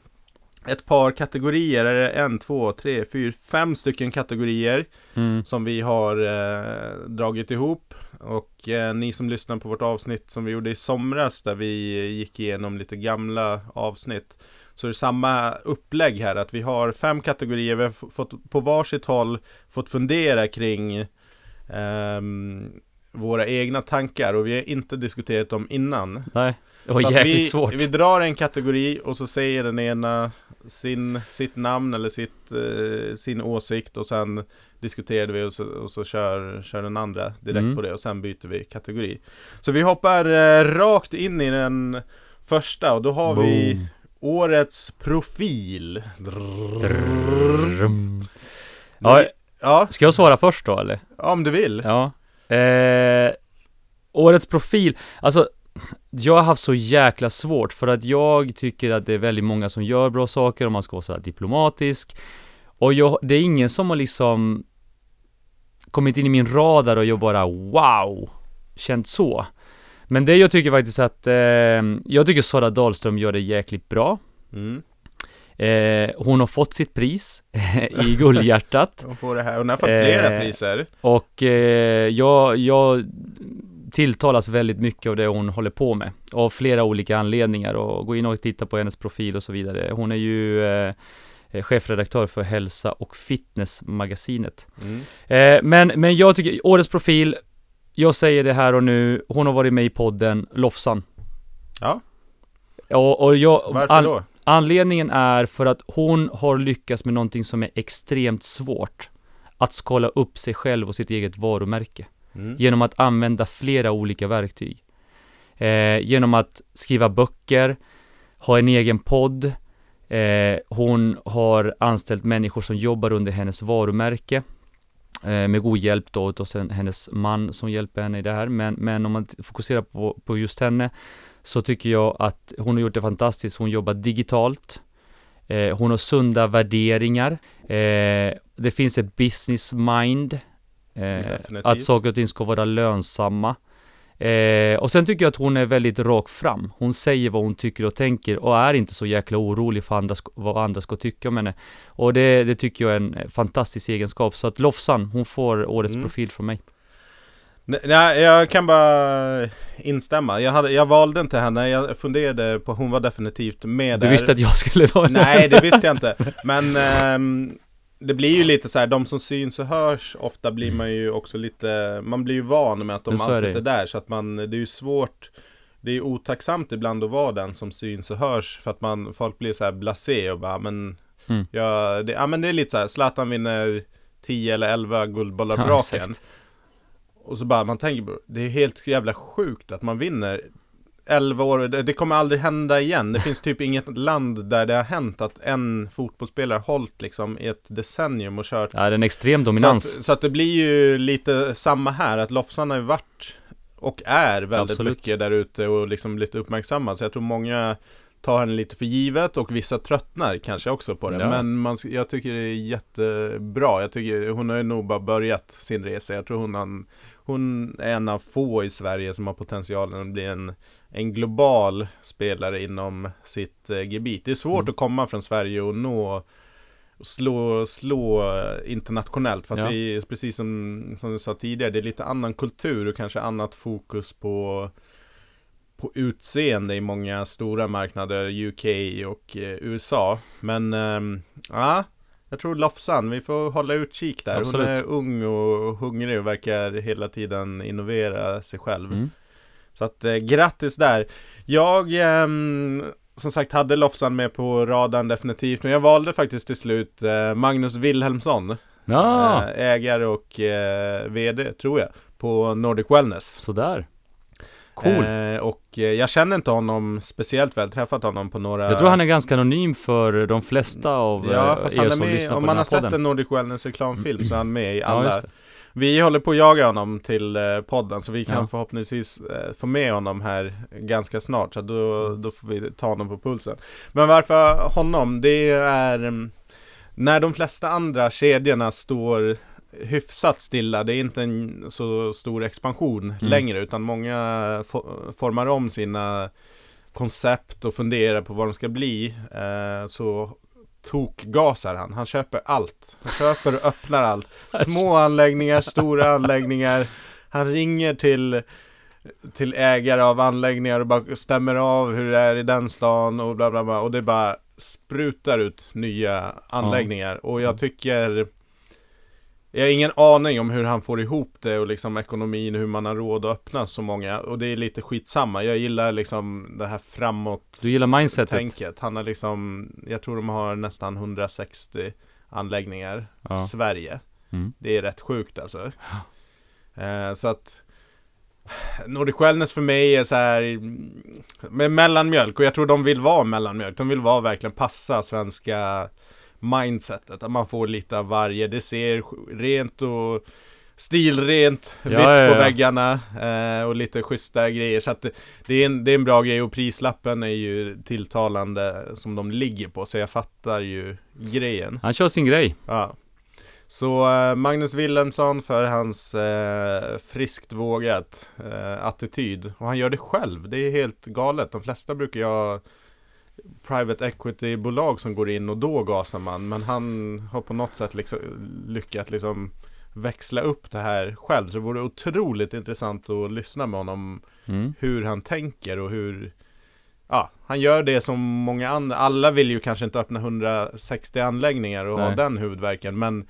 Speaker 2: ett par kategorier, är det en, två, tre, fyra, fem stycken kategorier
Speaker 1: Mm.
Speaker 2: som vi har eh, dragit ihop. Och eh, ni som lyssnar på vårt avsnitt som vi gjorde i somras där vi gick igenom lite gamla avsnitt. Så det är samma upplägg här att vi har fem kategorier, vi har fått på varsitt håll fått fundera kring ehm, våra egna tankar och vi har inte diskuterat dem innan.
Speaker 1: Nej. Det var
Speaker 2: Så
Speaker 1: jäkligt
Speaker 2: vi,
Speaker 1: svårt.
Speaker 2: Vi drar en kategori och så säger den ena sin, sitt namn eller sitt, eh, sin åsikt och sen diskuterar vi och så, och så kör, kör den andra direkt
Speaker 1: Mm.
Speaker 2: på det och sen byter vi kategori. Så vi hoppar eh, rakt in i den första och då har vi
Speaker 1: Boom
Speaker 2: årets profil.
Speaker 1: Drrrrum. Ja,
Speaker 2: Ja,
Speaker 1: ska jag svara först då eller?
Speaker 2: Ja, om du vill.
Speaker 1: Ja. Eh, årets profil, alltså jag har haft så jäkla svårt för att jag tycker att det är väldigt många som gör bra saker och man ska vara sådär diplomatisk. Och jag, det är ingen som har liksom kommit in i min radar och jag bara wow, känt så. Men det jag tycker faktiskt att, eh, jag tycker Sara Dahlström gör det jäkligt bra.
Speaker 2: Mm.
Speaker 1: Eh, hon har fått sitt pris i Guldhjärtat.
Speaker 2: Hon får det här. Hon har fått flera
Speaker 1: Eh,
Speaker 2: priser.
Speaker 1: Och eh, jag, jag tilltalas väldigt mycket av det hon håller på med. Av flera olika anledningar och gå in och titta på hennes profil och så vidare. Hon är ju eh, eh, chefredaktör för Hälsa och Fitness-magasinet.
Speaker 2: Mm.
Speaker 1: Eh, men, men jag tycker, årets profil, jag säger det här och nu, hon har varit med i podden Lofsan.
Speaker 2: Ja.
Speaker 1: Och, och jag,
Speaker 2: Varför
Speaker 1: an-
Speaker 2: då?
Speaker 1: Anledningen är för att hon har lyckats med någonting som är extremt svårt. Att skala upp sig själv och sitt eget varumärke.
Speaker 2: Mm.
Speaker 1: Genom att använda flera olika verktyg. Eh, genom att skriva böcker, ha en egen podd. Eh, hon har anställt människor som jobbar under hennes varumärke. Eh, med god hjälp då och sen hennes man som hjälper henne i det här. Men, men om man fokuserar på, på just henne så tycker jag att hon har gjort det fantastiskt. Hon jobbar digitalt. Eh, hon har sunda värderingar. Eh, det finns ett business mind. Eh, att saker och ting ska vara lönsamma. Eh, och sen tycker jag att hon är väldigt rak fram. Hon säger vad hon tycker och tänker och är inte så jäkla orolig för andra, vad andra ska tycka om henne. Och det, det tycker jag är en fantastisk egenskap. Så att Lofsan, hon får årets
Speaker 2: Mm.
Speaker 1: profil från mig.
Speaker 2: Nej, jag kan bara instämma. Jag, hade, jag valde inte henne, jag funderade på, hon var definitivt med
Speaker 1: Du
Speaker 2: där.
Speaker 1: visste att jag skulle vara
Speaker 2: Nej, det visste jag inte. Men ehm, det blir ju lite så här, de som syns och hörs, ofta blir man ju också lite, man blir ju van med att de
Speaker 1: är
Speaker 2: alltid är där. Så att man, det är ju svårt, det är ju otacksamt ibland att vara den som syns och hörs. För att man, folk blir så här blasé och bara, men,
Speaker 1: Mm.
Speaker 2: ja, det, ja men det är lite så här, Zlatan vinner 10 eller 11 guldbollar
Speaker 1: Ja,
Speaker 2: raken.
Speaker 1: exakt.
Speaker 2: Och så bara, man tänker, det är helt jävla sjukt att man vinner 11 år, det, kommer aldrig hända igen. Det finns typ inget land där det har hänt att en fotbollsspelare hållit liksom i ett decennium och kört.
Speaker 1: Ja, det är en extrem
Speaker 2: Så
Speaker 1: dominans.
Speaker 2: att, så att det blir ju lite samma här, att Lofsan har ju varit och är väldigt
Speaker 1: Absolut.
Speaker 2: mycket där ute och liksom lite uppmärksammad. Så jag tror många tar henne lite för givet och vissa tröttnar kanske också på det.
Speaker 1: Ja.
Speaker 2: Men man, jag tycker det är jättebra. Jag tycker hon har ju nog bara börjat sin resa. Jag tror hon, har, hon är en av få i Sverige som har potentialen att bli en, en global spelare inom sitt eh, gebit. Det är svårt
Speaker 1: Mm.
Speaker 2: att komma från Sverige och nå slå, slå eh, internationellt för att
Speaker 1: Ja.
Speaker 2: det är precis som, som du sa tidigare, det är lite annan kultur och kanske annat fokus på på utseende i många stora marknader, UK och eh, USA. Men ehm, ja, jag tror Lofsan, vi får hålla utkik där.
Speaker 1: Absolut.
Speaker 2: Hon är ung och hungrig och verkar hela tiden innovera sig själv.
Speaker 1: Mm.
Speaker 2: Så att eh, grattis där. Jag ehm, som sagt hade Lofsan med på radarn definitivt, men jag valde faktiskt till slut eh, Magnus Wilhelmsson.
Speaker 1: Ja,
Speaker 2: Eh, ägare och eh, VD, tror jag, på Nordic Wellness.
Speaker 1: sådär. Cool.
Speaker 2: Eh, och eh, jag känner inte honom speciellt väl, träffat honom på några...
Speaker 1: Jag tror han är ganska anonym för de flesta av
Speaker 2: Ja,
Speaker 1: eh,
Speaker 2: fast
Speaker 1: er
Speaker 2: han är
Speaker 1: som
Speaker 2: med,
Speaker 1: lyssnar
Speaker 2: om
Speaker 1: på
Speaker 2: man
Speaker 1: den
Speaker 2: har
Speaker 1: här
Speaker 2: sett
Speaker 1: podden.
Speaker 2: en Nordic Wellness reklamfilm så är han med i
Speaker 1: Ja,
Speaker 2: alla.
Speaker 1: det.
Speaker 2: vi håller på att jaga honom till eh, podden så vi kan
Speaker 1: Ja.
Speaker 2: förhoppningsvis få med honom här ganska snart. Så då, då får vi ta honom på pulsen. Men varför honom? Det är mm, när de flesta andra kedjorna står hyfsat stilla. Det är inte en så stor expansion
Speaker 1: Mm.
Speaker 2: längre utan många fo- formar om sina koncept och funderar på vad de ska bli. Eh, så tokgasar han. Han köper allt. Han köper och öppnar allt. Små anläggningar, stora anläggningar. Han ringer till till ägare av anläggningar och bara stämmer av hur det är i den stan och bla bla bla och det bara sprutar ut nya anläggningar och jag tycker Jag har ingen aning om hur han får ihop det och liksom ekonomin, hur man har råd att öppna så många. Och det är lite skitsamma, jag gillar liksom det här framåt
Speaker 1: Du gillar mindsetet?
Speaker 2: tänket. Han har liksom, jag tror de har nästan 160 anläggningar.
Speaker 1: Ja.
Speaker 2: i Sverige.
Speaker 1: Mm.
Speaker 2: Det är rätt sjukt alltså. Eh, Så att Nordic Wellness för mig är så här mm, Med mellanmjölk. Och jag tror de vill vara mellanmjölk. De vill vara verkligen passa svenska mindsetet Att man får lite av varje Det ser rent och stilrent
Speaker 1: Ja,
Speaker 2: Vitt
Speaker 1: ja,
Speaker 2: på
Speaker 1: ja.
Speaker 2: väggarna eh, Och lite schyssta grejer Så att det, är en, det är en bra grej och prislappen är ju tilltalande Som de ligger på Så jag fattar ju grejen
Speaker 1: Han kör sin grej.
Speaker 2: Ja. Så eh, Magnus Wilhelmsson för hans eh, friskt vågat eh, attityd. Och han gör det själv. Det är helt galet. De flesta brukar ha private equity-bolag som går in och då gasar man. Men han har på något sätt liksom lyckats liksom växla upp det här själv. Så det vore otroligt intressant att lyssna med honom
Speaker 1: Mm.
Speaker 2: hur han tänker och hur Ja, han gör det som många andra Alla vill ju kanske inte öppna 160 anläggningar och ha
Speaker 1: Nej.
Speaker 2: den huvudverken Men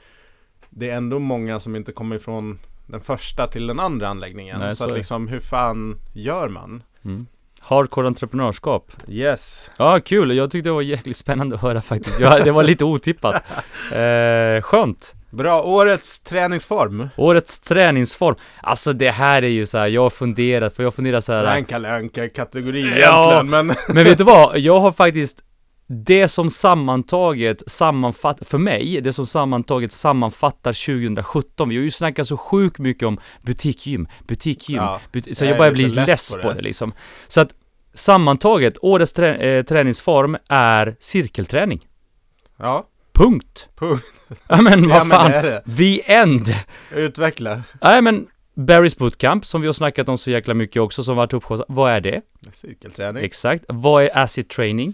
Speaker 2: Det är ändå många som inte kommer ifrån Den första till den andra anläggningen
Speaker 1: Nej,
Speaker 2: Så,
Speaker 1: så
Speaker 2: att liksom, hur fan gör man?
Speaker 1: Mm. Hardcore entreprenörskap.
Speaker 2: Yes
Speaker 1: Ja, kul. Jag tyckte det var jäkligt spännande att höra faktiskt. Ja, det var lite otippat. Eh, skönt.
Speaker 2: Bra, årets träningsform
Speaker 1: Årets träningsform. Alltså det här är ju så här, jag har funderat, för jag funderar så
Speaker 2: Det är
Speaker 1: här.
Speaker 2: en Kalle Anka-kategori
Speaker 1: Ja.
Speaker 2: egentligen men
Speaker 1: Men vet du vad? Jag har faktiskt det som sammantaget sammanfattar, för mig, det som sammantaget sammanfattar 2017. Vi har ju snackat så sjukt mycket om butikgym, butikgym,
Speaker 2: Ja,
Speaker 1: buti- så
Speaker 2: jag
Speaker 1: börjar bli
Speaker 2: less på det.
Speaker 1: det. liksom. Så att sammantaget, årets trä- eh, träningsform är cirkelträning.
Speaker 2: Ja,
Speaker 1: Punkt.
Speaker 2: Punkt.
Speaker 1: Ja men
Speaker 2: ja
Speaker 1: vad
Speaker 2: men
Speaker 1: fan.
Speaker 2: är det
Speaker 1: The end.
Speaker 2: Utveckla
Speaker 1: Nej men Barry's Bootcamp som vi har snackat om så jäkla mycket också som varit uppskjutsat. Vad är det?
Speaker 2: Cirkelträning
Speaker 1: Exakt. Vad är acid training?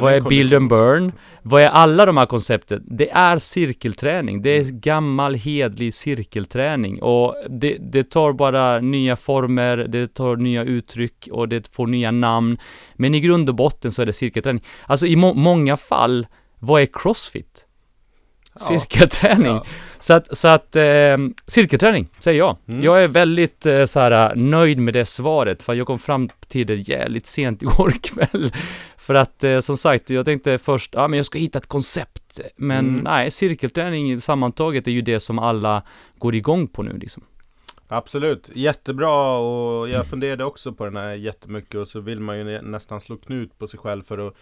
Speaker 1: Vad är build and burn? Vad är alla de här koncepten? Det är cirkelträning. Det är gammal hedlig cirkelträning och det, det tar bara nya former, det tar nya uttryck och det får nya namn. Men i grund och botten så är det cirkelträning. Alltså i må- många fall, vad är crossfit?
Speaker 2: Ja.
Speaker 1: Cirkelträning.
Speaker 2: Ja.
Speaker 1: Så att, så att eh, cirkelträning, säger jag.
Speaker 2: Mm.
Speaker 1: Jag är väldigt eh, så här, nöjd med det svaret, för jag kom fram till det jävligt sent igår kväll. För att eh, som sagt, jag tänkte först, ja men jag ska hitta ett koncept. Men
Speaker 2: Mm.
Speaker 1: nej, cirkelträning sammantaget är ju det som alla går igång på nu liksom.
Speaker 2: Absolut, jättebra och jag funderade också på den här jättemycket och så vill man ju nä- nästan slå knut på sig själv för att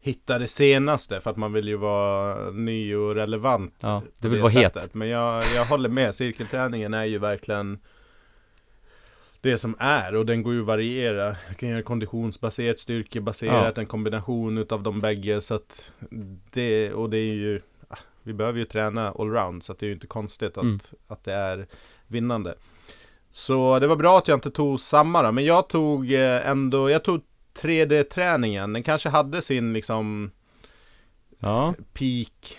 Speaker 2: hitta det senaste för att man vill ju vara ny och relevant.
Speaker 1: Ja, du vill vara het.
Speaker 2: sättet. Men jag, jag håller med, cirkelträningen är ju verkligen det som är och den går ju att variera. Du kan göra konditionsbaserat, styrkebaserat, en kombination utav de bägge så att det, och det är ju ah, vi behöver ju träna allround så att det är ju inte konstigt att,
Speaker 1: Mm.
Speaker 2: att det är vinnande. Så det var bra att jag inte tog samma då, men jag tog eh, ändå, jag tog 3D-träningen. Den kanske hade sin liksom
Speaker 1: Ja,
Speaker 2: peak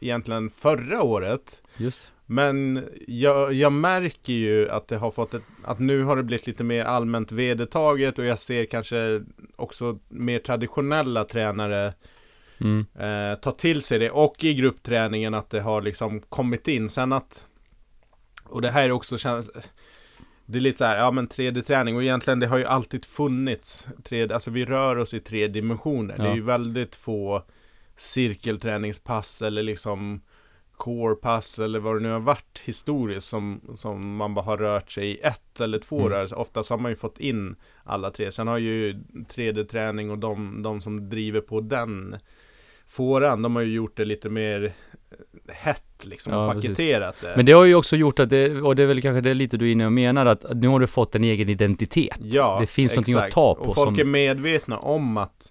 Speaker 2: egentligen förra året.
Speaker 1: just.
Speaker 2: Men jag, jag märker ju att det har fått ett, att nu har det blivit lite mer allmänt vedertaget och jag ser kanske också mer traditionella tränare
Speaker 1: Mm.
Speaker 2: eh, ta till sig det och i gruppträningen att det har liksom kommit in. Sen att, och det här också känns, det är lite så här, ja men 3D-träning och egentligen det har ju alltid funnits 3D, alltså vi rör oss i tre dimensioner. Det är
Speaker 1: Ja.
Speaker 2: ju väldigt få cirkelträningspass eller liksom core-pass eller vad det nu har varit historiskt som, som man bara har rört sig i ett eller två
Speaker 1: Mm.
Speaker 2: rörelser. Oftast har man ju fått in alla tre. Sen har ju 3D-träning och de, de som driver på den fåran, de har ju gjort det lite mer eh, hett liksom,
Speaker 1: Ja,
Speaker 2: och
Speaker 1: precis.
Speaker 2: paketerat det.
Speaker 1: Men det har ju också gjort att det, och det är väl kanske det lite du är inne och menar, att nu har du fått en egen identitet.
Speaker 2: Ja,
Speaker 1: det finns någonting att
Speaker 2: exakt.
Speaker 1: ta på
Speaker 2: Och folk
Speaker 1: som-
Speaker 2: är medvetna om att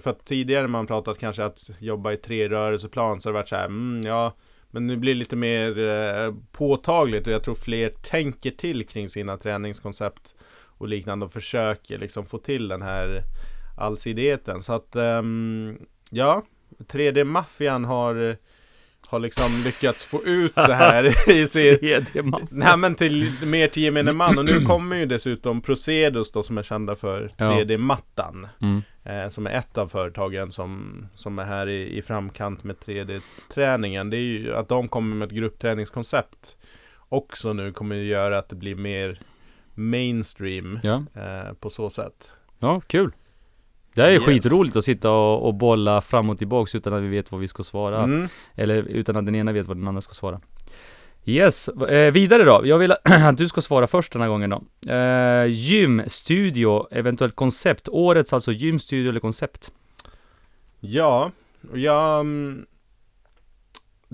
Speaker 2: För att tidigare man pratat kanske att jobba i tre rörelseplan så har det varit så här, mm, ja men nu blir det lite mer eh, påtagligt och jag tror fler tänker till kring sina träningskoncept och liknande och försöker liksom få till den här allsidigheten. Så att ehm, ja 3D-maffian har har liksom lyckats få ut det här i.
Speaker 1: 3D-massa.
Speaker 2: Nej men till, mer till gemene man och nu kommer ju dessutom Procedos då som är kända för
Speaker 1: Ja.
Speaker 2: 3D-mattan
Speaker 1: Mm.
Speaker 2: eh, Som är ett av företagen som, som är här i, i framkant med 3D-träningen Det är ju att de kommer med ett gruppträningskoncept Också nu kommer ju göra att det blir mer mainstream
Speaker 1: Ja.
Speaker 2: eh, på så sätt
Speaker 1: ja, kul. Det är
Speaker 2: Yes.
Speaker 1: skitroligt att sitta och, och bolla fram och tillbaks utan att vi vet vad vi ska svara.
Speaker 2: mm.
Speaker 1: Eller utan att den ena vet vad den andra ska svara. Yes, eh, vidare då. Jag vill att du ska svara först den här gången då. Eh, gym, studio, eventuellt koncept. Årets alltså gym, studio eller koncept.
Speaker 2: Ja, jag...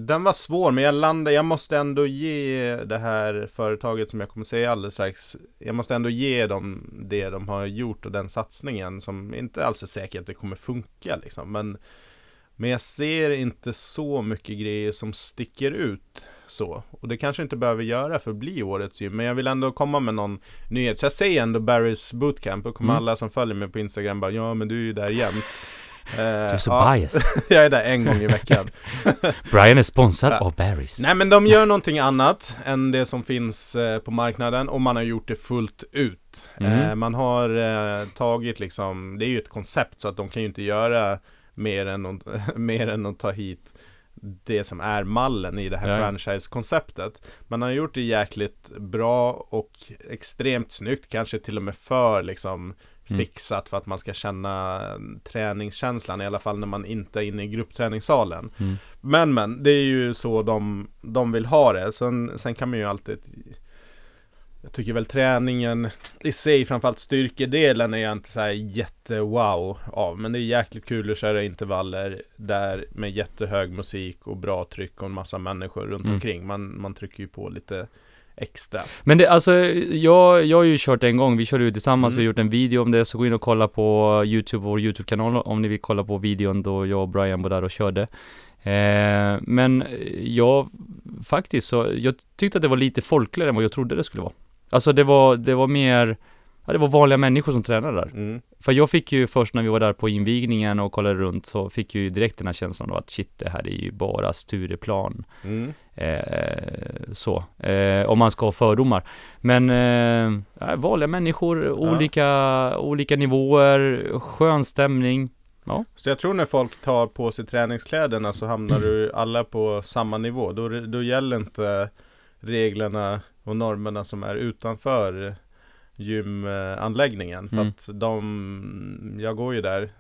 Speaker 2: Den var svår, men jag landade, jag måste ändå ge det här företaget som jag kommer säga alldeles strax Jag måste ändå ge dem det de har gjort och den satsningen som inte alls är säker att det kommer funka liksom. Men Men jag ser inte så mycket grejer som sticker ut så. Och det kanske inte behöver göra för att bli årets gym Men jag vill ändå komma med någon nyhet. Så jag säger ändå Barrys bootcamp och kommer
Speaker 1: Mm.
Speaker 2: alla som följer mig på Instagram bara Ja men du är ju där jämt
Speaker 1: Du är så
Speaker 2: ja,
Speaker 1: bias.
Speaker 2: jag är där en gång i veckan.
Speaker 1: Brian är sponsrad
Speaker 2: Ja.
Speaker 1: av Barry's.
Speaker 2: Nej men de gör någonting annat än det som finns eh, på marknaden och man har gjort det fullt ut.
Speaker 1: Mm.
Speaker 2: Eh, man har eh, tagit liksom, det är ju ett koncept så att de kan ju inte göra mer än, att- mer än att ta hit det som är mallen i det här
Speaker 1: Ja.
Speaker 2: franchise-konceptet. Man har gjort det jäkligt bra och extremt snyggt, kanske till och med för liksom
Speaker 1: Mm.
Speaker 2: fixat för att man ska känna träningskänslan i alla fall när man inte är inne i gruppträningssalen.
Speaker 1: Mm.
Speaker 2: Men men, det är ju så de, de vill ha det. Sen, sen kan man ju alltid Jag tycker väl träningen i sig, framförallt styrkedelen är jag inte så här jätte-wow av. Men det är jäkligt kul att köra intervaller där med jättehög musik och bra tryck och en massa människor runt
Speaker 1: Mm.
Speaker 2: omkring. Man, man trycker ju på lite extra.
Speaker 1: Men det, alltså, jag, jag har ju kört en gång, vi körde ju tillsammans,
Speaker 2: Mm.
Speaker 1: vi har gjort en video om det, så gå in och kolla på YouTube, vår YouTube-kanal, om ni vill kolla på videon då jag och Brian var där och körde. Eh, men jag, faktiskt så, jag tyckte att det var lite folkligare än vad jag trodde det skulle vara. Alltså det var, det var mer, ja det var vanliga människor som tränade där.
Speaker 2: Mm.
Speaker 1: För jag fick ju först när vi var där på invigningen och kollade runt så fick jag ju direkt den här känslan av att shit, det här är ju bara Stureplan.
Speaker 2: Mm.
Speaker 1: Eh, så, eh, om man ska ha fördomar. Men eh, ja, vanliga människor, olika, olika nivåer, skön stämning.
Speaker 2: Så jag tror när folk tar på sig träningskläderna så hamnar du alla på samma nivå. Då, då gäller inte reglerna och normerna som är utanför gymanläggningen. För
Speaker 1: Mm.
Speaker 2: att de, jag går ju där,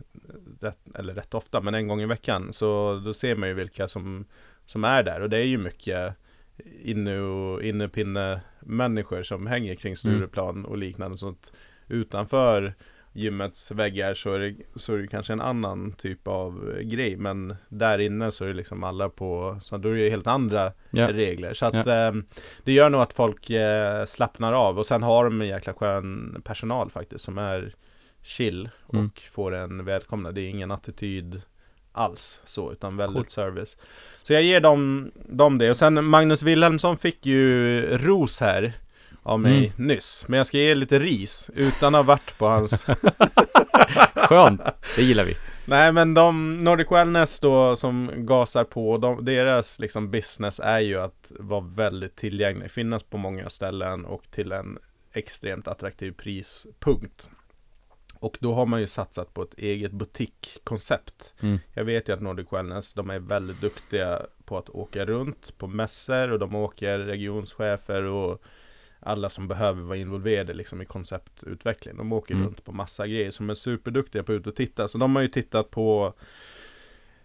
Speaker 2: rätt, eller rätt ofta, men en gång i veckan. Så då ser man ju vilka som, som är där. Och det är ju mycket inne och innepinne människor som hänger kring Stureplan och liknande. Så att utanför gymmets väggar så är, det, så är det kanske en annan typ av grej Men där inne så är det liksom alla på, så då är det helt andra
Speaker 1: Ja.
Speaker 2: regler Så att eh, det gör nog att folk eh, slappnar av och sen har de en jäkla skön personal faktiskt som är chill och
Speaker 1: Mm.
Speaker 2: får en välkomna Det är ingen attityd alls så utan väldigt
Speaker 1: Coolt.
Speaker 2: service Så jag ger dem, dem det och sen Magnus Wilhelmsson fick ju ros här av mig
Speaker 1: Mm.
Speaker 2: nyss Men jag ska ge lite ris utan att ha varit på hans
Speaker 1: Skönt, det gillar vi.
Speaker 2: Nej men de, Nordic Wellness då som gasar på, de, deras liksom business är ju att vara väldigt tillgänglig, finnas på många ställen och till en extremt attraktiv prispunkt. Och då har man ju satsat på ett eget butikkoncept.
Speaker 1: Mm.
Speaker 2: Jag vet ju att Nordic Wellness, de är väldigt duktiga på att åka runt på mässor och de åker regionschefer och alla som behöver vara involverade liksom i konceptutveckling. De åker
Speaker 1: Mm.
Speaker 2: runt på massa grejer som är superduktiga på att ut och titta. Så de har ju tittat på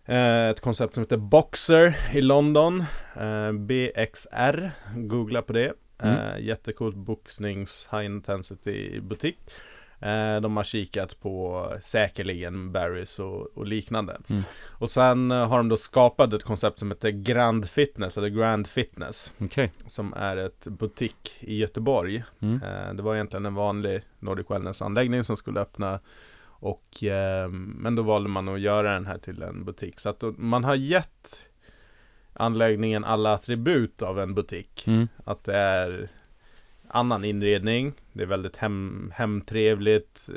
Speaker 2: eh, ett koncept som heter Boxer i London. Eh, BXR, googla på det.
Speaker 1: Mm.
Speaker 2: Eh, jättecoolt boxnings high intensity butik. Eh, de har kikat på säkerligen Barrys och, och liknande.
Speaker 1: Mm.
Speaker 2: Och sen eh, har de då skapat ett koncept som heter Grand Fitness, eller Grand Fitness.
Speaker 1: Okej.
Speaker 2: Som är ett butik i Göteborg.
Speaker 1: Mm.
Speaker 2: Eh, det var egentligen en vanlig Nordic Wellness-anläggning som skulle öppna. Och, men då valde man att göra den här till en butik. Så att man har gett anläggningen alla attribut av en butik.
Speaker 1: Mm.
Speaker 2: Att det är annan inredning, det är väldigt hem, hemtrevligt,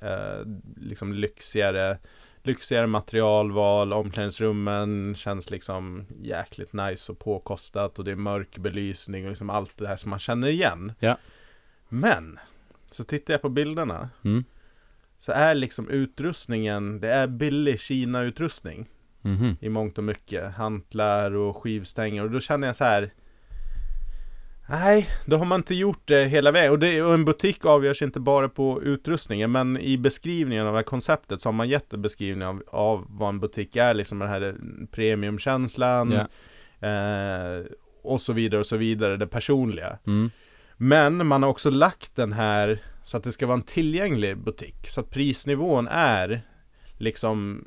Speaker 2: eh, eh, liksom lyxigare lyxigare materialval, omklädningsrummen känns liksom jäkligt nice och påkostat och det är mörk belysning och liksom allt det här som man känner igen.
Speaker 1: Ja.
Speaker 2: Men, så tittar jag på bilderna
Speaker 1: Mm.
Speaker 2: så är liksom utrustningen, det är billig Kina-utrustning
Speaker 1: Mhm.
Speaker 2: i mångt och mycket. Hantlar och skivstänger och då känner jag så här. Nej, då har man inte gjort det hela vägen. Och, det, och en butik avgörs inte bara på utrustningen, men i beskrivningen av det här konceptet så har man gett en beskrivning av, av vad en butik är, liksom den här premiumkänslan
Speaker 1: Ja.
Speaker 2: eh, och så vidare och så vidare, det personliga.
Speaker 1: Mm.
Speaker 2: Men man har också lagt den här så att det ska vara en tillgänglig butik. Så att prisnivån är liksom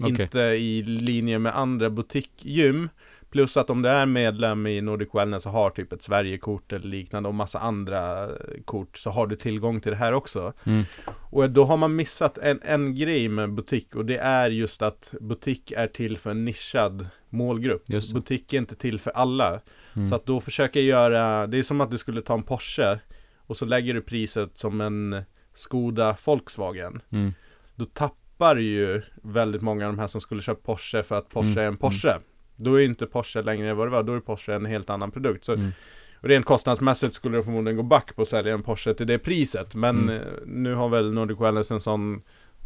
Speaker 1: Okej.
Speaker 2: inte i linje med andra butikgym. Plus att om du är medlem i Nordic Wellness och har typ ett Sverigekort eller liknande och massa andra kort så har du tillgång till det här också.
Speaker 1: Mm.
Speaker 2: Och då har man missat en, en grej med butik och det är just att butik är till för en nischad målgrupp. Butik är inte till för alla.
Speaker 1: Mm.
Speaker 2: Så att då försöka göra, det är som att du skulle ta en Porsche och så lägger du priset som en Skoda Volkswagen.
Speaker 1: Mm.
Speaker 2: Då tappar ju väldigt många av de här som skulle köpa Porsche för att Porsche
Speaker 1: Mm,
Speaker 2: är en Porsche. Då är inte Porsche längre vad det var, då är Porsche en helt annan produkt. Så
Speaker 1: Mm.
Speaker 2: rent kostnadsmässigt skulle det förmodligen gå back på att sälja en Porsche till det priset. Men
Speaker 1: Mm.
Speaker 2: eh, nu har väl Nordic Wellness en sån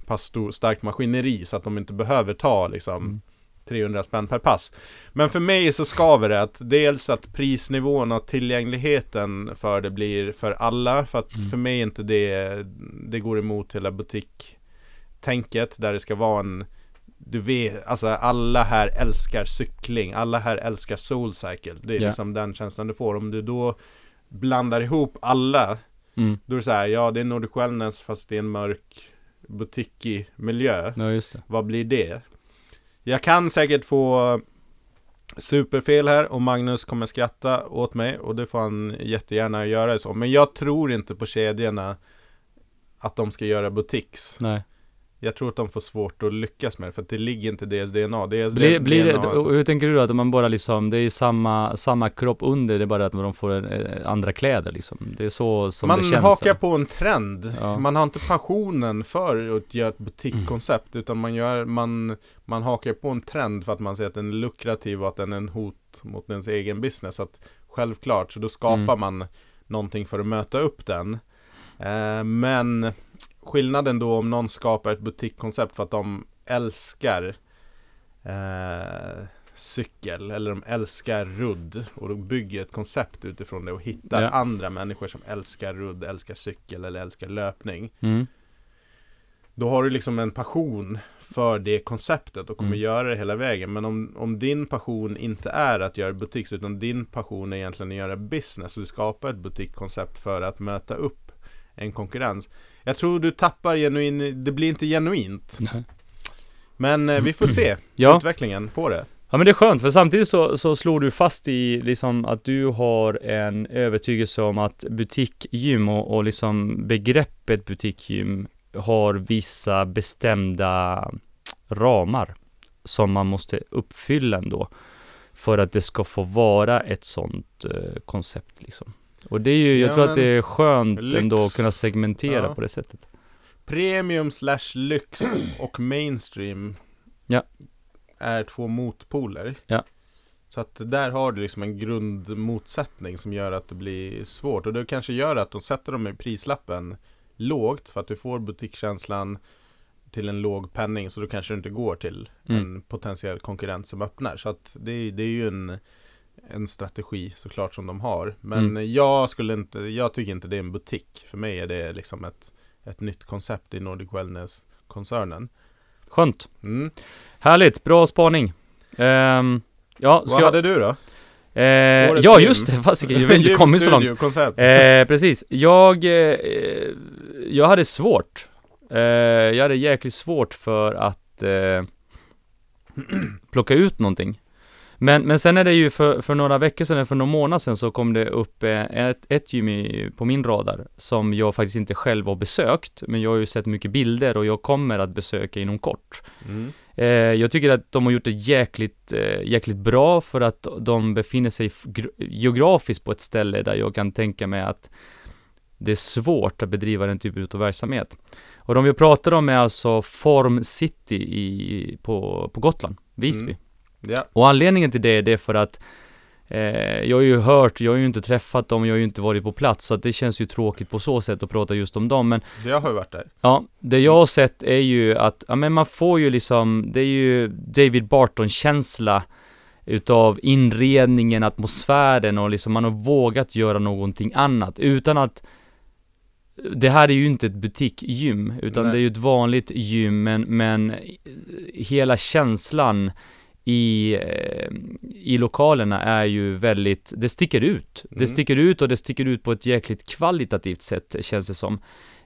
Speaker 2: pass stor, starkt maskineri så att de inte behöver ta liksom
Speaker 1: Mm.
Speaker 2: 300 spänn per pass. Men för mig så skaver det att dels att prisnivån och tillgängligheten för det blir för alla. För att
Speaker 1: Mm.
Speaker 2: för mig inte det, det går emot hela butiktänket där det ska vara en du vet, alltså alla här älskar cykling, alla här älskar Soulcycle. Det är
Speaker 1: Ja.
Speaker 2: liksom den känslan du får. Om du då blandar ihop alla,
Speaker 1: Mm.
Speaker 2: då är det så här, ja det är Nordic Wellness fast det är en mörk butikig miljö.
Speaker 1: Ja, just det.
Speaker 2: Vad blir det? Jag kan säkert få superfel här och Magnus kommer skratta åt mig och det får han jättegärna göra så. Men jag tror inte på kedjorna att de ska göra butiks.
Speaker 1: Nej.
Speaker 2: Jag tror att de får svårt att lyckas med det för att det ligger inte i deras DNA. Deras
Speaker 1: Blir, blir det,
Speaker 2: DNA
Speaker 1: hur tänker du då? Att man bara liksom, det är samma, samma kropp under, det är bara att de får eh, andra kläder liksom. Det är så som
Speaker 2: man
Speaker 1: det känns.
Speaker 2: hakar
Speaker 1: eller?
Speaker 2: på en trend.
Speaker 1: Ja.
Speaker 2: Man har inte passionen för att göra ett butikkoncept utan man, gör, man, man hakar på en trend för att man ser att den är lukrativ och att den är en hot mot ens egen business. Så att självklart, så då skapar
Speaker 1: Mm.
Speaker 2: man någonting för att möta upp den. Eh, men skillnaden då om någon skapar ett butikkoncept för att de älskar eh, cykel eller de älskar rudd och de bygger ett koncept utifrån det och hittar
Speaker 1: Ja.
Speaker 2: andra människor som älskar rudd, älskar cykel eller älskar löpning.
Speaker 1: Mm.
Speaker 2: Då har du liksom en passion för det konceptet och kommer
Speaker 1: Mm.
Speaker 2: göra det hela vägen. Men om, om din passion inte är att göra butiks utan din passion är egentligen att göra business och du skapar ett butikkoncept för att möta upp en konkurrens. Jag tror du tappar genuin, det blir inte genuint.
Speaker 1: Nej.
Speaker 2: Men eh, vi får se
Speaker 1: Ja.
Speaker 2: utvecklingen på det.
Speaker 1: Ja men det är skönt, för samtidigt så, så slår du fast i liksom att du har en övertygelse om att butikgym och, och liksom begreppet butikgym har vissa bestämda ramar som man måste uppfylla ändå för att det ska få vara ett sånt eh, koncept liksom. Och det är ju, jag
Speaker 2: Ja,
Speaker 1: tror att det är skönt
Speaker 2: lyx.
Speaker 1: ändå att kunna segmentera
Speaker 2: Ja.
Speaker 1: på det sättet.
Speaker 2: Premium slash lyx och mainstream
Speaker 1: Ja.
Speaker 2: är två motpoler.
Speaker 1: Ja.
Speaker 2: Så att där har du liksom en grundmotsättning som gör att det blir svårt. Och det kanske gör att de sätter dem i prislappen lågt för att du får butikskänslan till en låg penning så då kanske du inte går till
Speaker 1: Mm.
Speaker 2: en potentiell konkurrent som öppnar. Så att det, det är ju en, en strategi såklart som de har. Men
Speaker 1: Mm.
Speaker 2: jag skulle inte, jag tycker inte det är en butik. För mig är det liksom ett, ett nytt koncept i Nordic Wellness-koncernen.
Speaker 1: Skönt.
Speaker 2: Mm.
Speaker 1: Härligt, bra spaning. Ehm, ja, ska
Speaker 2: Vad
Speaker 1: jag...
Speaker 2: hade du då?
Speaker 1: Eh, ja
Speaker 2: gym.
Speaker 1: just det, fasiken, jag har inte kommit så långt. Eh, precis, jag, eh, jag hade svårt. Eh, jag hade jäkligt svårt för att eh, plocka ut någonting. Men, men sen är det ju för, för några veckor sedan, för några månader sedan så kom det upp eh, ett, ett gym på min radar som jag faktiskt inte själv har besökt, men jag har ju sett mycket bilder och jag kommer att besöka inom kort.
Speaker 2: Mm.
Speaker 1: Eh, jag tycker att de har gjort det jäkligt, eh, jäkligt bra för att de befinner sig geografiskt på ett ställe där jag kan tänka mig att det är svårt att bedriva den typen av verksamhet. Och de vi pratar om är alltså Form City i, på, på Gotland, Visby.
Speaker 2: Mm. Ja.
Speaker 1: Och anledningen till det, det är för att eh, jag har ju hört, jag har ju inte träffat dem, jag har ju inte varit på plats, så att det känns ju tråkigt på så sätt att prata just om dem, men
Speaker 2: Jag har ju varit där.
Speaker 1: Ja, det jag har sett är ju att, ja men man får ju liksom, det är ju David Barton-känsla utav inredningen, atmosfären och liksom man har vågat göra någonting annat utan att det här är ju inte ett butikgym, utan
Speaker 2: Nej.
Speaker 1: det är ju ett vanligt gym, men, men hela känslan i, eh, i lokalerna är ju väldigt, det sticker ut. Det
Speaker 2: Mm.
Speaker 1: sticker ut och det sticker ut på ett jäkligt kvalitativt sätt, känns det som.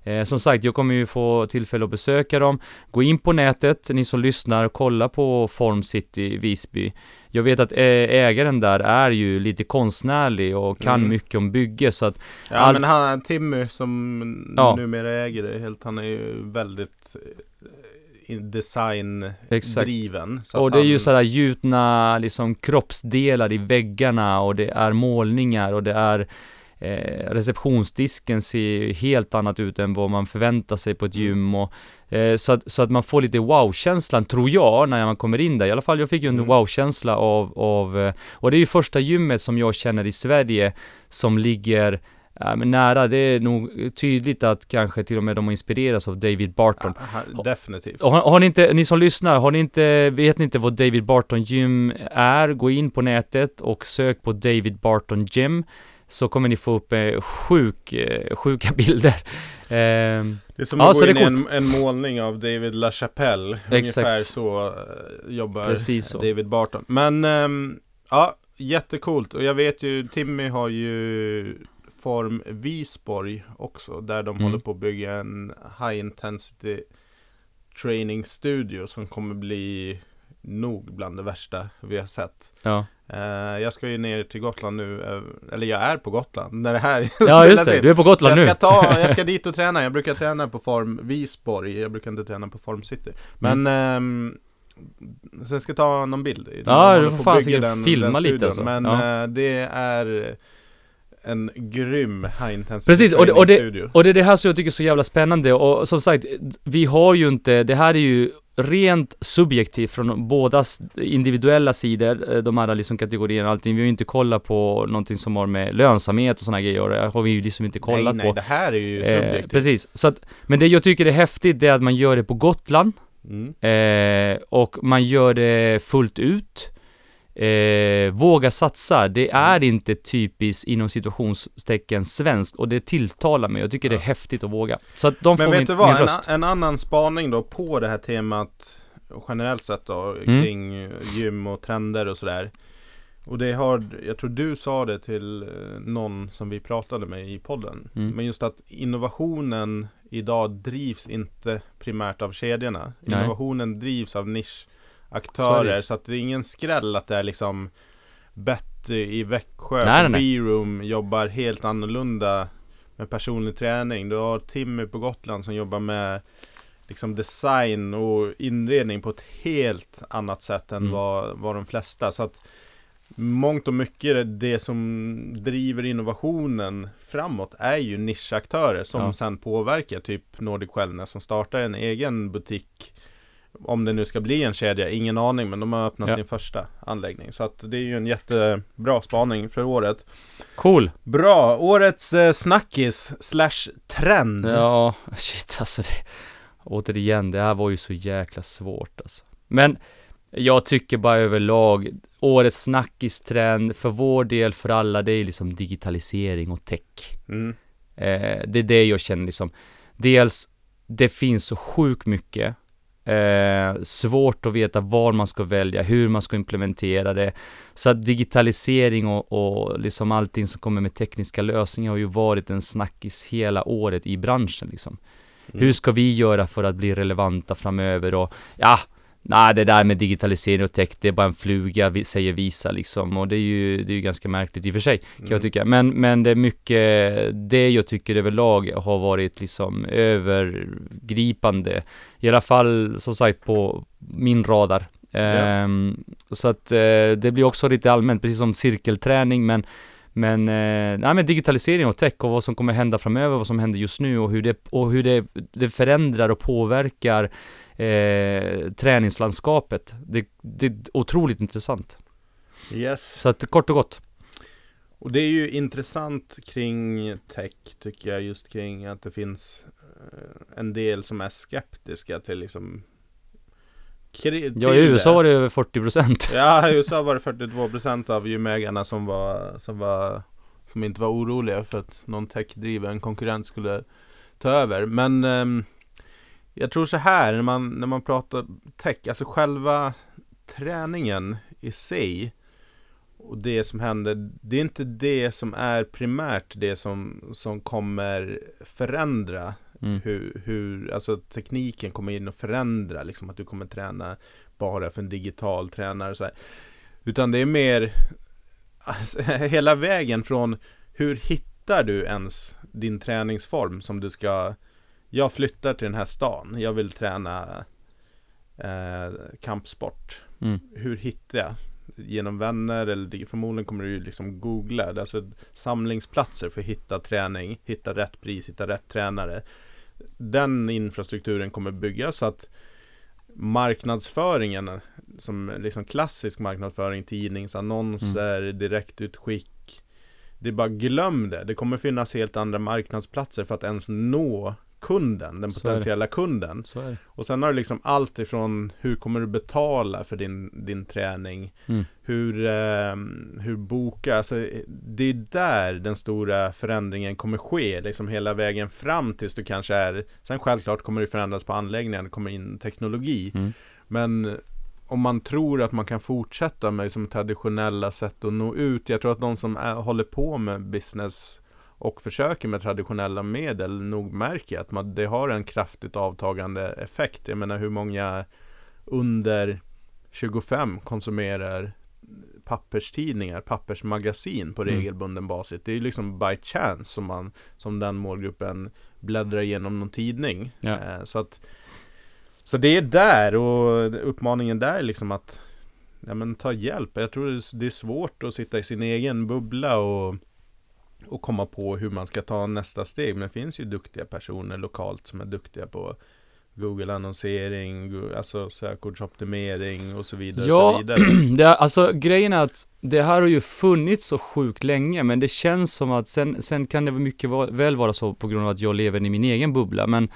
Speaker 1: Eh, som sagt, jag kommer ju få tillfälle att besöka dem. Gå in på nätet, ni som lyssnar, kolla på Form City Visby. Jag vet att ä- ägaren där är ju lite konstnärlig och kan
Speaker 2: Mm.
Speaker 1: mycket om bygge, så att
Speaker 2: Ja
Speaker 1: Allt-
Speaker 2: men han, Timmy som
Speaker 1: Ja.
Speaker 2: numera äger det helt, han är ju väldigt eh, designdriven.
Speaker 1: Och det är ju sådär gjutna liksom kroppsdelar i väggarna och det är målningar och det är eh, receptionsdisken ser ju helt annat ut än vad man förväntar sig på ett
Speaker 2: Mm.
Speaker 1: gym och eh, så, att, så att man får lite wow-känslan tror jag när man kommer in där. I alla fall jag fick ju en
Speaker 2: Mm.
Speaker 1: wow-känsla av, av eh, och det är ju första gymmet som jag känner i Sverige som ligger Ja, men nära, det är nog tydligt att kanske till och med de har inspirerats av David Barton.
Speaker 2: Ja, definitivt.
Speaker 1: Har, har ni inte, ni som lyssnar, har ni inte, vet ni inte vad David Barton Gym är? Gå in på nätet och sök på David Barton Gym. Så kommer ni få upp eh, sjuk, eh, sjuka bilder. Ehm,
Speaker 2: Det är som
Speaker 1: Ja,
Speaker 2: att
Speaker 1: så
Speaker 2: gå in i en, en målning av David LaChapelle.
Speaker 1: Exakt.
Speaker 2: Ungefär så eh, jobbar
Speaker 1: så.
Speaker 2: David Barton. Men ehm, ja, jättecoolt. Och jag vet ju, Timmy har ju Form Visborg också. Där de
Speaker 1: Mm.
Speaker 2: håller på att bygga en high intensity training studio som kommer bli nog bland det värsta vi har sett.
Speaker 1: ja.
Speaker 2: Eh, jag ska ju ner till Gotland nu, eh, eller jag är på Gotland när det här
Speaker 1: ja, just det.
Speaker 2: in.
Speaker 1: Du är på Gotland
Speaker 2: jag
Speaker 1: nu.
Speaker 2: ska, ta, jag ska dit och träna, jag brukar träna på Form Visborg, jag brukar inte träna på Form City. Men ehm, så jag ska ta någon bild.
Speaker 1: Mm. Ja, du får fan filma lite
Speaker 2: studion.
Speaker 1: alltså.
Speaker 2: Men
Speaker 1: Ja.
Speaker 2: eh, det är en grym high intensity
Speaker 1: Precis, och det- och det-. Och det är det här som jag tycker är så jävla spännande och som sagt, vi har ju inte, det här är ju rent subjektivt från bådas individuella sidor, eh, de här liksom kategorierna och allting. Vi har ju inte kollat på någonting som har med lönsamhet och sådana grejer det har vi ju liksom inte kollat
Speaker 2: nej, nej,
Speaker 1: på.
Speaker 2: det här är ju
Speaker 1: Eh,
Speaker 2: subjektivt.
Speaker 1: precis, så att, men det jag tycker är häftigt det är att man gör det på Gotland
Speaker 2: Mm.
Speaker 1: eh, och man gör det fullt ut. Eh, våga satsa, det är inte typiskt inom situationstecken svenskt och det tilltalar mig. Jag tycker det är häftigt att våga. Så att de
Speaker 2: Men
Speaker 1: får
Speaker 2: vet
Speaker 1: min,
Speaker 2: du vad, en, en annan spaning då på det här temat generellt sett då
Speaker 1: Mm.
Speaker 2: kring gym och trender och sådär. Och det har, jag tror du sa det till eh, någon som vi pratade med i podden.
Speaker 1: Mm.
Speaker 2: Men just att innovationen idag drivs inte primärt av kedjorna.
Speaker 1: Nej.
Speaker 2: Innovationen drivs av
Speaker 1: Så
Speaker 2: nischaktörer.
Speaker 1: det.
Speaker 2: Så, att det är ingen skräll att det är liksom Betty i Växjö
Speaker 1: Nej,
Speaker 2: på B-room jobbar helt annorlunda med personlig träning. Du har Timmy på Gotland som jobbar med liksom design och inredning på ett helt annat sätt än
Speaker 1: Mm.
Speaker 2: vad, vad de flesta. Så att mångt och mycket det som driver innovationen framåt är ju nischaktörer som
Speaker 1: Ja.
Speaker 2: sen påverkar typ Nordic Wellness som startar en egen butik om det nu ska bli en kedja, ingen aning men de har öppnat
Speaker 1: Ja.
Speaker 2: sin första anläggning. Så att det är ju en jättebra spaning för året.
Speaker 1: Cool.
Speaker 2: Bra, årets eh, snackis slash trend.
Speaker 1: Ja, shit alltså det, Återigen, det här var ju så jäkla svårt alltså. Men jag tycker bara överlag, årets snackistrend för vår del, för alla, det är liksom digitalisering och tech.
Speaker 2: Mm.
Speaker 1: Eh, det är det jag känner liksom. Dels, det finns så sjukt mycket. Eh, svårt att veta var man ska välja, hur man ska implementera det. Så att digitalisering och, och liksom allting som kommer med tekniska lösningar har ju varit en snackis hela året i branschen liksom.
Speaker 2: Mm.
Speaker 1: Hur ska vi göra för att bli relevanta framöver och ja, nej det där med digitalisering och tech det är bara en fluga, vi- säger Visa liksom och det är ju, det är ju ganska märkligt i och för sig kan jag
Speaker 2: Mm.
Speaker 1: tycka. Men, men det är mycket, det jag tycker överlag har varit liksom övergripande. I alla fall som sagt på min radar. Ehm, så att eh, det blir också lite allmänt, precis som cirkelträning men Men, eh, nej, men digitalisering och tech och vad som kommer hända framöver, vad som händer just nu och hur det, och hur det, det förändrar och påverkar eh, träningslandskapet. Det, det är otroligt intressant.
Speaker 2: Yes.
Speaker 1: Så att kort och gott.
Speaker 2: Och det är ju intressant kring tech tycker jag just kring att det finns eh, en del som är skeptiska till liksom
Speaker 1: Ja i USA var det över 40%
Speaker 2: Ja i USA var det 42% av gymägarna som var, som var Som inte var oroliga för att någon techdriven konkurrent skulle ta över Men eh, Jag tror så här när man, när man pratar tech, alltså själva träningen i sig och det som händer, det är inte det som är primärt det som, som kommer förändra mm. hur, hur, alltså tekniken kommer in och förändra, liksom att du kommer träna bara för en digital tränare och så här. Utan det är mer alltså, hela vägen från hur hittar du ens din träningsform som du ska Jag flyttar till den här stan, jag vill träna eh, kampsport. Mm. Hur hittar jag? genom vänner eller förmodligen kommer du liksom googla. Det är alltså samlingsplatser för att hitta träning, hitta rätt pris, hitta rätt tränare. Den infrastrukturen kommer byggas så att marknadsföringen som liksom klassisk marknadsföring, tidningsannonser, mm. direktutskick. Det är bara glöm det. Det kommer finnas helt andra marknadsplatser för att ens nå kunden, den potentiella kunden. Och sen har du liksom allt ifrån hur kommer du betala för din, din träning? Mm. Hur, eh, hur boka? Alltså, det är där den stora förändringen kommer ske, liksom hela vägen fram tills du kanske är Sen självklart kommer det förändras på anläggningen, det kommer in teknologi. Mm. Men om man tror att man kan fortsätta med liksom traditionella sätt att nå ut. Jag tror att de som är, håller på med business och försöker med traditionella medel nog märker att man, det har en kraftigt avtagande effekt. Jag menar hur många under 25 konsumerar papperstidningar, pappersmagasin på mm. regelbunden basis. Det är ju liksom by chance som, man, som den målgruppen bläddrar igenom någon tidning. Ja. Eh, så, att, så det är där och uppmaningen där är liksom att ja, men ta hjälp. Jag tror det är svårt att sitta i sin egen bubbla och och komma på hur man ska ta nästa steg. Men det finns ju duktiga personer lokalt som är duktiga på Google-annonsering, alltså sökordsoptimering och så vidare.
Speaker 1: Ja,
Speaker 2: så vidare.
Speaker 1: det är, alltså grejen är att det här har ju funnits så sjukt länge, men det känns som att sen, sen kan det mycket väl vara så på grund av att jag lever i min egen bubbla, men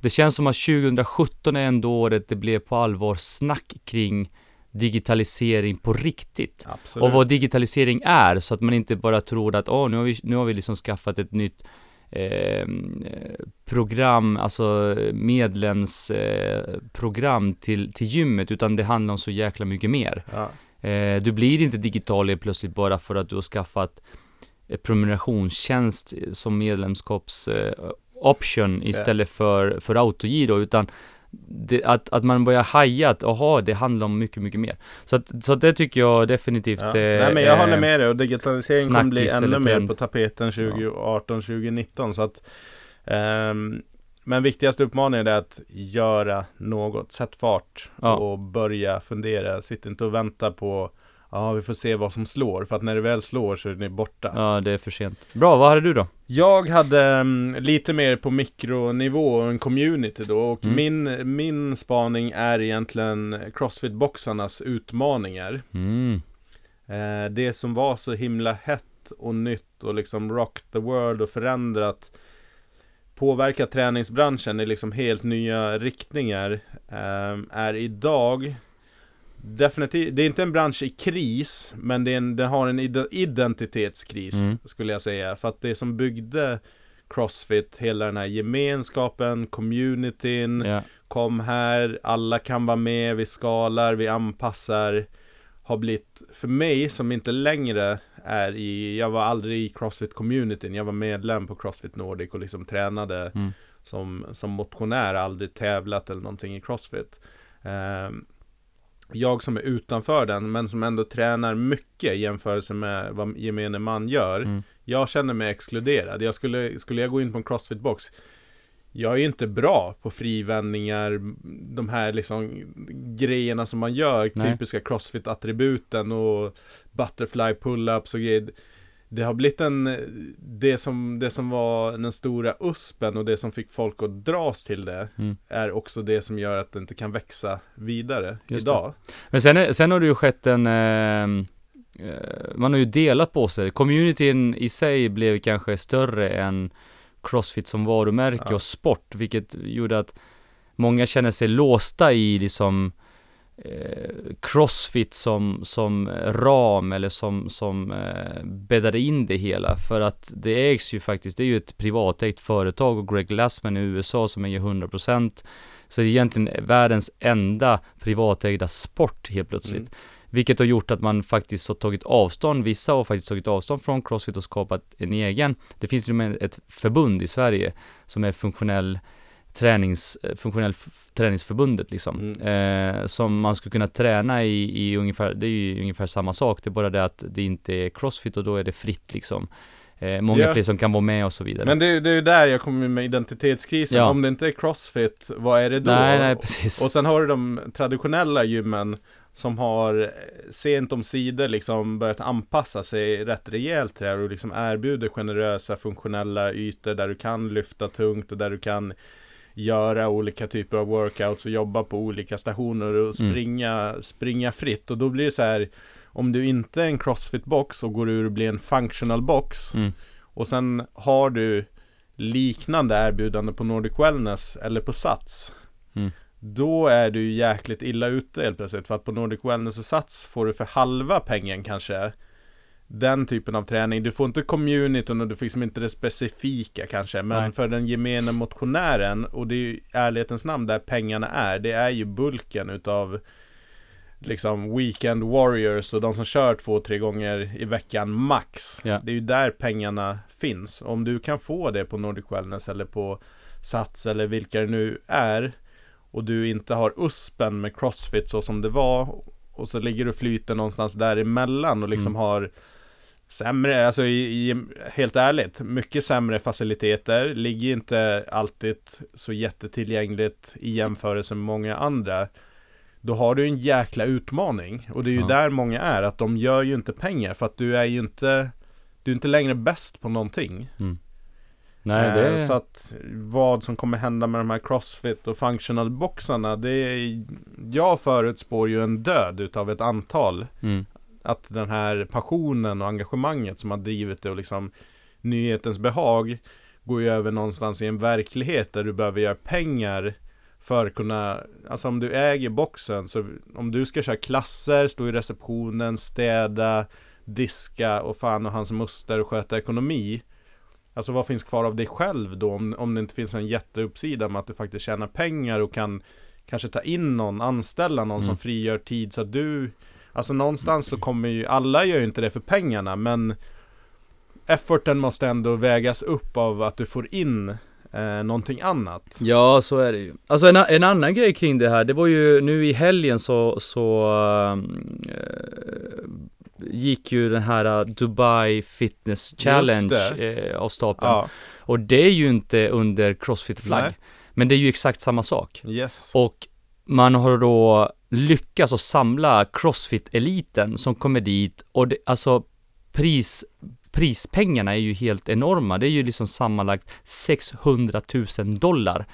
Speaker 1: det känns som att 2017 är ändå året det blev på allvar snack kring digitalisering på riktigt. Absolut. Och vad digitalisering är, så att man inte bara tror att åh, oh, nu har vi, nu har vi liksom skaffat ett nytt eh, program, alltså medlemsprogram eh, till, till gymmet, utan det handlar om så jäkla mycket mer. Ja. Eh, du blir inte digital plötsligt bara för att du har skaffat prenumerationstjänst som medlemskaps eh, istället yeah. för, för autogiro, utan det, att, att man börjar haja att, aha, det handlar om mycket, mycket mer. Så, att, så att det tycker jag definitivt ja.
Speaker 2: är, Nej men jag håller med dig och digitalisering kommer bli ännu mer på tapeten 2018, 2019 så att um, Men viktigaste uppmaningen är att göra något, sätt fart ja. och börja fundera, sitt inte och vänta på Ja, vi får se vad som slår, för att när det väl slår så är ni borta.
Speaker 1: Ja, det är för sent. Bra, vad hade du då?
Speaker 2: Jag hade um, lite mer på mikronivå, en community då, och mm. min, min spaning är egentligen Crossfit-boxarnas utmaningar. Mm. Eh, det som var så himla hett och nytt och liksom rock the world och förändrat påverkat träningsbranschen i liksom helt nya riktningar eh, är idag Definitivt, det är inte en bransch i kris, men det en, den har en identitetskris mm. skulle jag säga. För att det som byggde Crossfit, hela den här gemenskapen, communityn, yeah. kom här, alla kan vara med, vi skalar, vi anpassar. Har blivit, för mig som inte längre är i, jag var aldrig i Crossfit-communityn, jag var medlem på Crossfit Nordic och liksom tränade mm. som, som motionär, aldrig tävlat eller någonting i Crossfit. Um, jag som är utanför den, men som ändå tränar mycket i jämförelse med vad gemene man gör. Mm. Jag känner mig exkluderad. Jag skulle, skulle jag gå in på en crossfit-box, jag är ju inte bra på frivändningar, de här liksom grejerna som man gör, Nej. typiska crossfit-attributen och butterfly pull-ups och grejer. Det har blivit en, det som, det som var den stora USPen och det som fick folk att dras till det
Speaker 1: Mm.
Speaker 2: är också det som gör att det inte kan växa vidare
Speaker 1: Just
Speaker 2: idag.
Speaker 1: Men sen, sen har det ju skett en, ehm, eh, man har ju delat på sig. Communityn i sig blev kanske större än Crossfit som varumärke
Speaker 2: Ja.
Speaker 1: och sport, vilket gjorde att många känner sig låsta i liksom Crossfit som, som ram eller som, som eh, bäddade in det hela för att det ägs ju faktiskt, det är ju ett privatägt företag och Greg Glassman i USA som äger 100% så det är egentligen världens enda privatägda sport helt plötsligt.
Speaker 2: Mm.
Speaker 1: Vilket har gjort att man faktiskt har tagit avstånd, vissa har faktiskt tagit avstånd från Crossfit och skapat en egen. Det finns ju med ett förbund i Sverige som är funktionell tränings, funktionell träningsförbundet liksom. Eh, som man skulle kunna träna i, i ungefär, det är ju ungefär samma sak, det är bara det att det inte är Crossfit och då är det fritt liksom. Eh, många
Speaker 2: Ja.
Speaker 1: fler som kan vara med och så vidare.
Speaker 2: Men det, är- det är ju där jag kommer med identitetskrisen.
Speaker 1: Ja.
Speaker 2: Om det inte är crossfit, vad är det då?
Speaker 1: nej, nej precis.
Speaker 2: Och sen har du de traditionella gymmen som har sent om sidor liksom börjat anpassa sig rätt rejält till det här och liksom erbjuder generösa funktionella ytor där du kan lyfta tungt och där du kan göra olika typer av workouts och jobba på olika stationer och
Speaker 1: Mm.
Speaker 2: springa, springa fritt och då blir det så här om du inte är en crossfit-box och går ur och blir en functional box
Speaker 1: Mm.
Speaker 2: och sen har du liknande erbjudande på Nordic Wellness eller på Sats
Speaker 1: Mm.
Speaker 2: Då är du jäkligt illa ute helt plötsligt för att på Nordic Wellness och Sats får du för halva pengen kanske Den typen av träning, du får inte communityn och du får liksom inte det specifika kanske Men
Speaker 1: Nej.
Speaker 2: för den gemene motionären och det är ju ärlighetens namn där pengarna är Det är ju bulken utav Liksom weekend warriors och de som kör två, tre gånger i veckan max
Speaker 1: Ja.
Speaker 2: Det är ju där pengarna finns Om du kan få det på Nordic Wellness eller på Sats eller vilka det nu är och du inte har USPen med Crossfit så som det var och så ligger du flyter någonstans däremellan och liksom
Speaker 1: Mm.
Speaker 2: har sämre, alltså i, i, helt ärligt, mycket sämre faciliteter, ligger inte alltid så jättetillgängligt i jämförelse med många andra. Då har du en jäkla utmaning och det är ju
Speaker 1: Ja.
Speaker 2: där många är, att de gör ju inte pengar för att du är ju inte du är inte längre bäst på någonting.
Speaker 1: nej,
Speaker 2: Eh,
Speaker 1: det
Speaker 2: Så att vad som kommer hända med de här crossfit och functional boxarna det är, Jag förutspår ju en död utav ett antal
Speaker 1: mm.
Speaker 2: Att den här passionen och engagemanget som har drivit det och liksom Nyhetens behag Går ju över någonstans i en verklighet där du behöver göra pengar För att kunna Alltså om du äger boxen så Om du ska köra klasser, stå i receptionen, städa Diska och fan och hans muster och sköta ekonomi Alltså vad finns kvar av dig själv då om, om det inte finns en jätteuppsida med att du faktiskt tjänar pengar och kan Kanske ta in någon, anställa någon som
Speaker 1: Mm.
Speaker 2: frigör tid så att du Alltså någonstans så kommer ju, alla gör ju inte det för pengarna men Efforten måste ändå vägas upp av att du får in eh, någonting annat
Speaker 1: Ja, så är det ju. Alltså en, en annan grej kring det här, det var ju nu i helgen så, så eh, gick ju den här eh, Dubai Fitness Challenge eh, av stapeln.
Speaker 2: Ja,
Speaker 1: Och det är ju inte under Crossfit-flagg. Men det är ju exakt samma sak.
Speaker 2: yes
Speaker 1: Och man har då lyckats att samla Crossfit-eliten som kommer dit och det, alltså pris, prispengarna är ju helt enorma. Det är ju liksom sammanlagt 600 000 dollar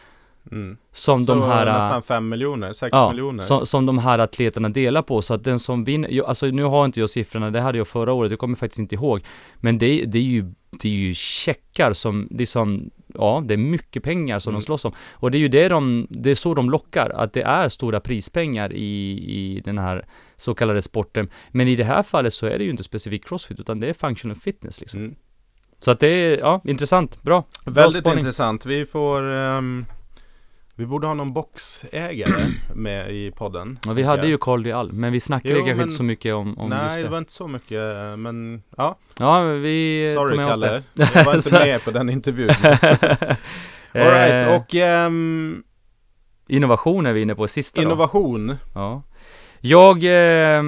Speaker 2: mm.
Speaker 1: som
Speaker 2: Så
Speaker 1: de här...
Speaker 2: nästan 5 miljoner, 6
Speaker 1: Ja,
Speaker 2: miljoner
Speaker 1: som, som de här atleterna delar på, så att den som vinner, alltså nu har inte jag siffrorna, det hade jag förra året, jag kommer faktiskt inte ihåg. Men det, det är ju, det är ju checkar som, det är som, ja, det är mycket pengar som
Speaker 2: Mm.
Speaker 1: de slåss om. Och det är ju det de, det är så de lockar, att det är stora prispengar i, i den här så kallade sporten. Men i det här fallet så är det ju inte specifikt crossfit, utan det är functional fitness liksom.
Speaker 2: mm.
Speaker 1: Så att det är, ja, intressant, bra. bra
Speaker 2: Väldigt
Speaker 1: spaning.
Speaker 2: intressant, vi får ehm, Vi borde ha någon boxägare med i podden
Speaker 1: Ja, vi hade ju Carl Dial, men vi snackade
Speaker 2: Jo,
Speaker 1: kanske
Speaker 2: men-
Speaker 1: inte så mycket om, om
Speaker 2: Nej,
Speaker 1: just
Speaker 2: det
Speaker 1: det.
Speaker 2: var inte så mycket, men ja,
Speaker 1: Ja, vi
Speaker 2: sorry
Speaker 1: tog med oss
Speaker 2: Kalle
Speaker 1: det.
Speaker 2: Jag var inte med på den intervjun Alright,
Speaker 1: Eh,
Speaker 2: och ehm,
Speaker 1: Innovation är vi inne på sista då.
Speaker 2: innovation
Speaker 1: Ja. Jag, eh,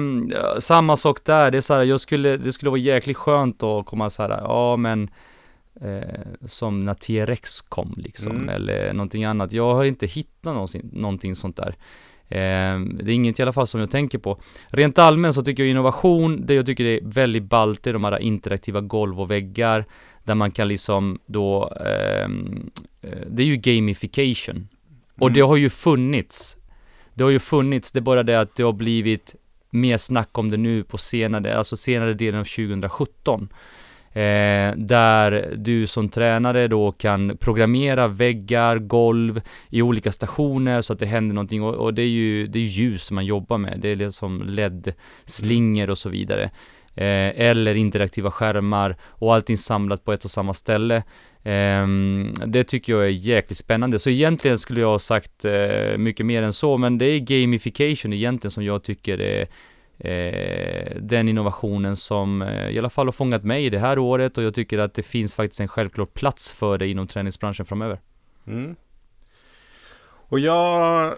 Speaker 1: samma sak där, det är så här, jag skulle, det skulle vara jäkligt skönt att komma så här, ja men eh, som när TRX kom liksom,
Speaker 2: Mm.
Speaker 1: eller någonting annat. Jag har inte hittat någonsin, någonting sånt där. Eh, det är inget i alla fall som jag tänker på. Rent allmänt så tycker jag innovation, det jag tycker är väldigt ballt är de här interaktiva golv och väggar, där man kan liksom då, ehm, eh, det är ju gamification. Och
Speaker 2: Mm.
Speaker 1: det har ju funnits. Det har ju funnits, det är bara det att det har blivit mer snack om det nu på senare, alltså senare delen av 2017. Eh, där du som tränare då kan programmera väggar, golv i olika stationer så att det händer någonting och, och det är ju det är ljus man jobbar med. Det är liksom LED-slingor och så vidare. Eh, eller interaktiva skärmar och allting samlat på ett och samma ställe. Eh, det tycker jag är jäkligt spännande. Så egentligen skulle jag ha sagt eh, mycket mer än så, men det är gamification egentligen som jag tycker är eh, den innovationen som eh, i alla fall har fångat mig det här året och jag tycker att det finns faktiskt en självklar plats för det inom träningsbranschen framöver.
Speaker 2: Mm. Och jag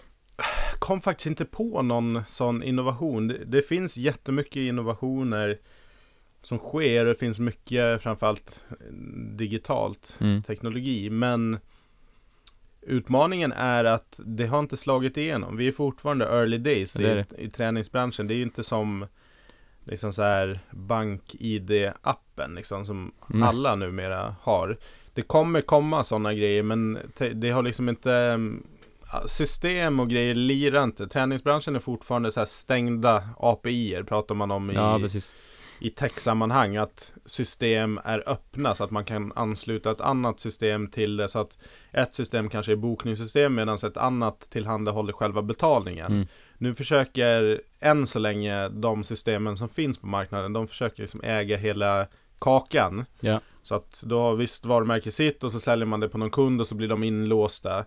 Speaker 2: kom faktiskt inte på någon sån innovation. Det, det finns jättemycket innovationer som sker och det finns mycket framförallt digitalt
Speaker 1: Mm.
Speaker 2: teknologi. Men utmaningen är att det har inte slagit igenom. Vi är fortfarande early days
Speaker 1: Det är
Speaker 2: i, i träningsbranschen. Det är ju inte som liksom så här bank-id-appen liksom, som
Speaker 1: Nej.
Speaker 2: alla numera har. Det kommer komma sådana grejer men det har liksom inte mm, System och grejer lirar inte. Träningsbranschen är fortfarande så här stängda API-er pratar man om i,
Speaker 1: Ja.
Speaker 2: I tech-sammanhang att system är öppna så att man kan ansluta ett annat system till det så att ett system kanske är bokningssystem medan ett annat tillhandahåller själva betalningen.
Speaker 1: Mm.
Speaker 2: Nu försöker än så länge de systemen som finns på marknaden, de försöker liksom äga hela kakan.
Speaker 1: Ja.
Speaker 2: Så att då har visst varumärke sitt och så säljer man det på någon kund och så blir de inlåsta.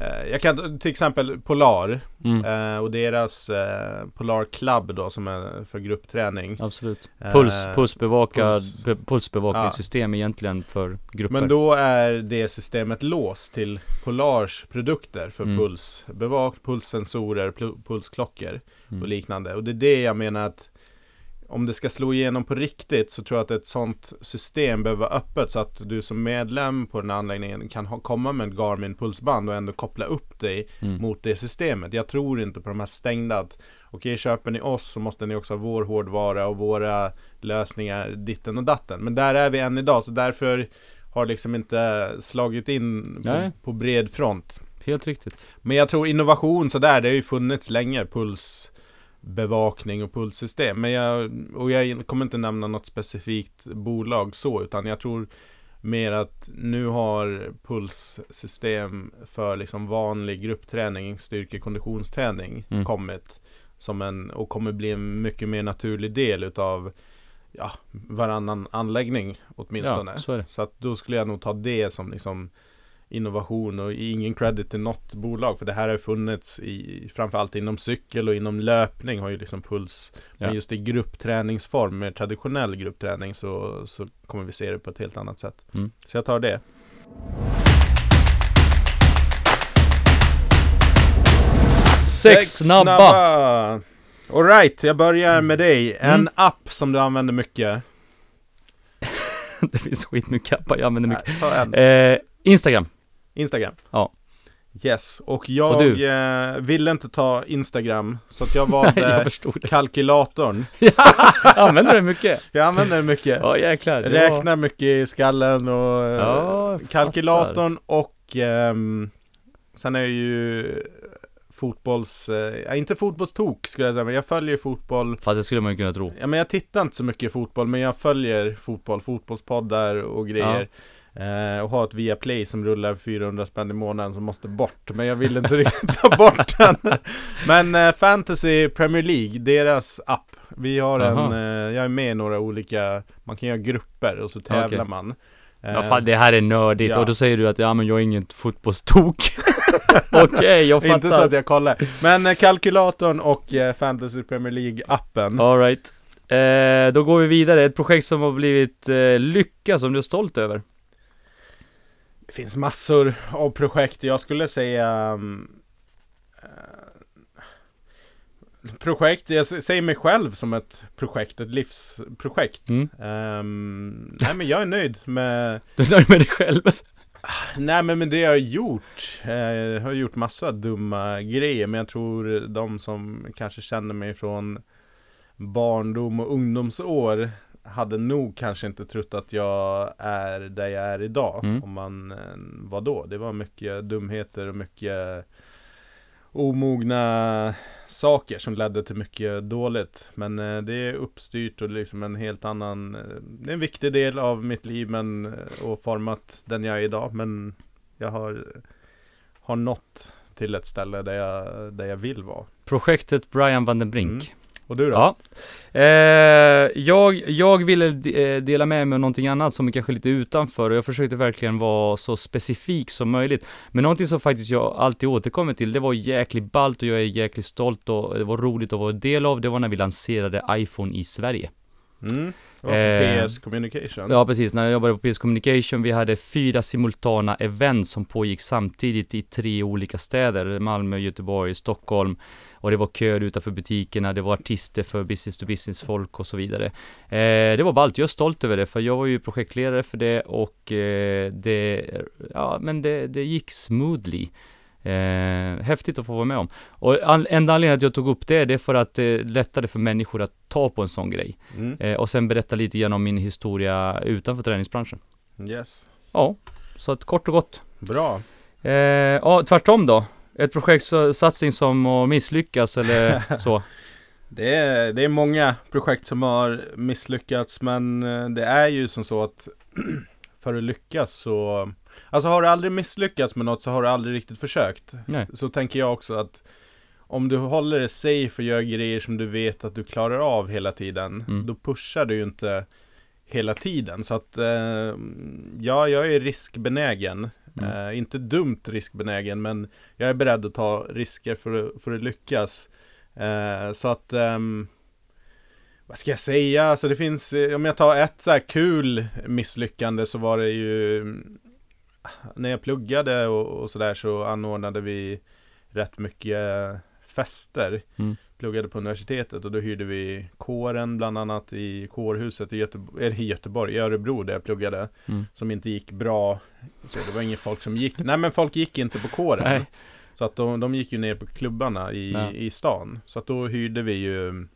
Speaker 2: Eh, Jag kan till exempel Polar
Speaker 1: Mm.
Speaker 2: eh, och deras eh, Polar Club då som är för gruppträning.
Speaker 1: Absolut. Puls, pulsbevakad,
Speaker 2: puls.
Speaker 1: be- pulsbevakningssystem egentligen för grupper.
Speaker 2: Men då är det systemet låst till Polars produkter för
Speaker 1: Mm.
Speaker 2: pulsbevak, pulssensorer, pulsklockor
Speaker 1: Mm.
Speaker 2: och liknande. Och det är det jag menar att om det ska slå igenom på riktigt så tror jag att ett sånt system behöver vara öppet så att du som medlem på den här anläggningen kan ha, komma med ett Garmin pulsband och ändå koppla upp dig
Speaker 1: Mm.
Speaker 2: mot det systemet. Jag tror inte på de här stängda att okej, köper ni oss så måste ni också ha vår hårdvara och våra lösningar ditten och datten. Men där är vi än idag så därför har liksom inte slagit in på, på bred front.
Speaker 1: Helt riktigt.
Speaker 2: Men jag tror innovation sådär, det har ju funnits länge, pulsbevakning och pulssystem. Men jag, och jag kommer inte nämna något specifikt bolag så, utan jag tror mer att nu har pulssystem för liksom vanlig gruppträning, styrkekonditionsträning
Speaker 1: Mm.
Speaker 2: kommit som en, och kommer bli en mycket mer naturlig del utav ja, varannan anläggning åtminstone.
Speaker 1: Ja, så.
Speaker 2: Så att då skulle jag nog ta det som liksom innovation och ingen credit till något bolag för det här har funnits i framförallt inom cykel och inom löpning har ju liksom puls
Speaker 1: Ja.
Speaker 2: men just i gruppträningsform, mer traditionell gruppträning så, så kommer vi se det på ett helt annat sätt.
Speaker 1: Mm.
Speaker 2: Så jag tar det.
Speaker 1: Sex snabba!
Speaker 2: Alright, jag börjar med dig. En
Speaker 1: Mm.
Speaker 2: app som du använder mycket.
Speaker 1: det finns skitmycket appar jag använder mycket.
Speaker 2: Nej.
Speaker 1: Eh, Instagram.
Speaker 2: Instagram.
Speaker 1: Ja.
Speaker 2: Yes, och jag
Speaker 1: Och
Speaker 2: eh, ville inte ta Instagram så att jag
Speaker 1: Nej,
Speaker 2: valde
Speaker 1: jag förstod det.
Speaker 2: kalkylatorn.
Speaker 1: Använder du det mycket?
Speaker 2: Jag använder den mycket.
Speaker 1: Ja, jäklar. var-
Speaker 2: Räknar mycket i skallen och eh,
Speaker 1: Ja, jag
Speaker 2: kalkylatorn och ehm, sen är jag ju fotbolls, eh, ja, inte fotbollstok skulle jag säga, men jag följer fotboll.
Speaker 1: Fast det skulle man ju kunna tro.
Speaker 2: Ja, men jag tittar inte så mycket fotboll, men jag följer fotboll, fotbollspoddar och grejer. Eh, och har ett Viaplay som rullar 400 spänn i månaden som måste bort. Men jag vill inte riktigt ta bort den. Men eh, Fantasy Premier League, deras app. Vi har en,
Speaker 1: Aha.
Speaker 2: eh, jag är med i några olika, man kan göra grupper och så tävlar
Speaker 1: Okej.
Speaker 2: man. Eh,
Speaker 1: Ja, fan, det här är nördigt
Speaker 2: ja.
Speaker 1: och då säger du att ja men jag är ingen fotbollstok. Okej, jag fattar.
Speaker 2: inte så att jag kollar. Men eh, kalkylatorn och eh, Fantasy Premier League appen.
Speaker 1: Alright. Eh, då går vi vidare. Ett projekt som har blivit eh, lycka som du är stolt över.
Speaker 2: Det finns massor av projekt. Jag skulle säga um, Projekt, jag säger mig själv som ett projekt, ett livsprojekt.
Speaker 1: Mm.
Speaker 2: Ehm, nej men jag är nöjd med
Speaker 1: Du är nöjd med dig själv?
Speaker 2: Nej men, men det jag har gjort, eh, jag har gjort massa dumma grejer men jag tror de som kanske känner mig från barndom och ungdomsår hade nog kanske inte trott att jag är där jag är idag
Speaker 1: Mm.
Speaker 2: om man eh, var då. Det var mycket dumheter och mycket omogna saker som ledde till mycket dåligt. Men eh, det är uppstyrt och liksom en helt annan, eh, det är en viktig del av mitt liv men, och format den jag är idag. Men jag har, har nått till ett ställe där jag, där jag vill vara.
Speaker 1: Projektet Brian van den Brink.
Speaker 2: Mm. Och du då?
Speaker 1: Ja. Eh, jag, jag ville de- eh, dela med mig av någonting annat som är kanske lite utanför och jag försökte verkligen vara så specifik som möjligt. Men någonting som faktiskt jag alltid återkommer till, det var jäkligt ballt och jag är jäkligt stolt och det var roligt att vara del av, det var när vi lanserade iPhone i Sverige.
Speaker 2: Mm.
Speaker 1: Eh,
Speaker 2: PS Communication.
Speaker 1: Ja, precis. När jag jobbade på PS Communication, vi hade fyra simultana event som pågick samtidigt i tre olika städer. Malmö, Göteborg, Stockholm. Och det var köer utanför butikerna, det var artister för business to business folk och så vidare. Eh, det var ballt, jag är stolt över det, för jag var ju projektledare för det och eh, det, ja men det, det gick smoothly. Eh, häftigt att få vara med om. Och an, enda anledningen att jag tog upp det, det är för att det lättade för människor att ta på en sån grej.
Speaker 2: Mm.
Speaker 1: Eh, och sen berätta lite grann om min historia utanför träningsbranschen.
Speaker 2: Yes.
Speaker 1: Ja, så att kort och gott.
Speaker 2: Bra.
Speaker 1: Eh, ja, tvärtom då. Ett projektsatsning som har misslyckats eller så.
Speaker 2: Det är, det är många projekt som har misslyckats men eh, det är ju som så att för att lyckas så Alltså har du aldrig misslyckats med något så har du aldrig riktigt försökt.
Speaker 1: Nej.
Speaker 2: Så tänker jag också att om du håller det safe och gör grejer som du vet att du klarar av hela tiden
Speaker 1: Mm.
Speaker 2: Då pushar du ju inte hela tiden så att eh, Ja, jag är riskbenägen
Speaker 1: Mm.
Speaker 2: eh, Inte dumt riskbenägen men Jag är beredd att ta risker för, för att lyckas eh, Så att ehm, Vad ska jag säga? Alltså det finns eh, Om jag tar ett så här kul misslyckande så var det ju När jag pluggade och, och sådär så anordnade vi Rätt mycket fester
Speaker 1: Mm.
Speaker 2: Pluggade på universitetet och då hyrde vi kåren bland annat i kårhuset i Göteborg, eller i Göteborg, i Örebro där jag pluggade
Speaker 1: Mm.
Speaker 2: Som inte gick bra Så det var inget folk som gick, nej men folk gick inte på kåren
Speaker 1: Nej.
Speaker 2: Så att de, de gick ju ner på klubbarna i,
Speaker 1: Ja.
Speaker 2: i stan Så att då hyrde vi ju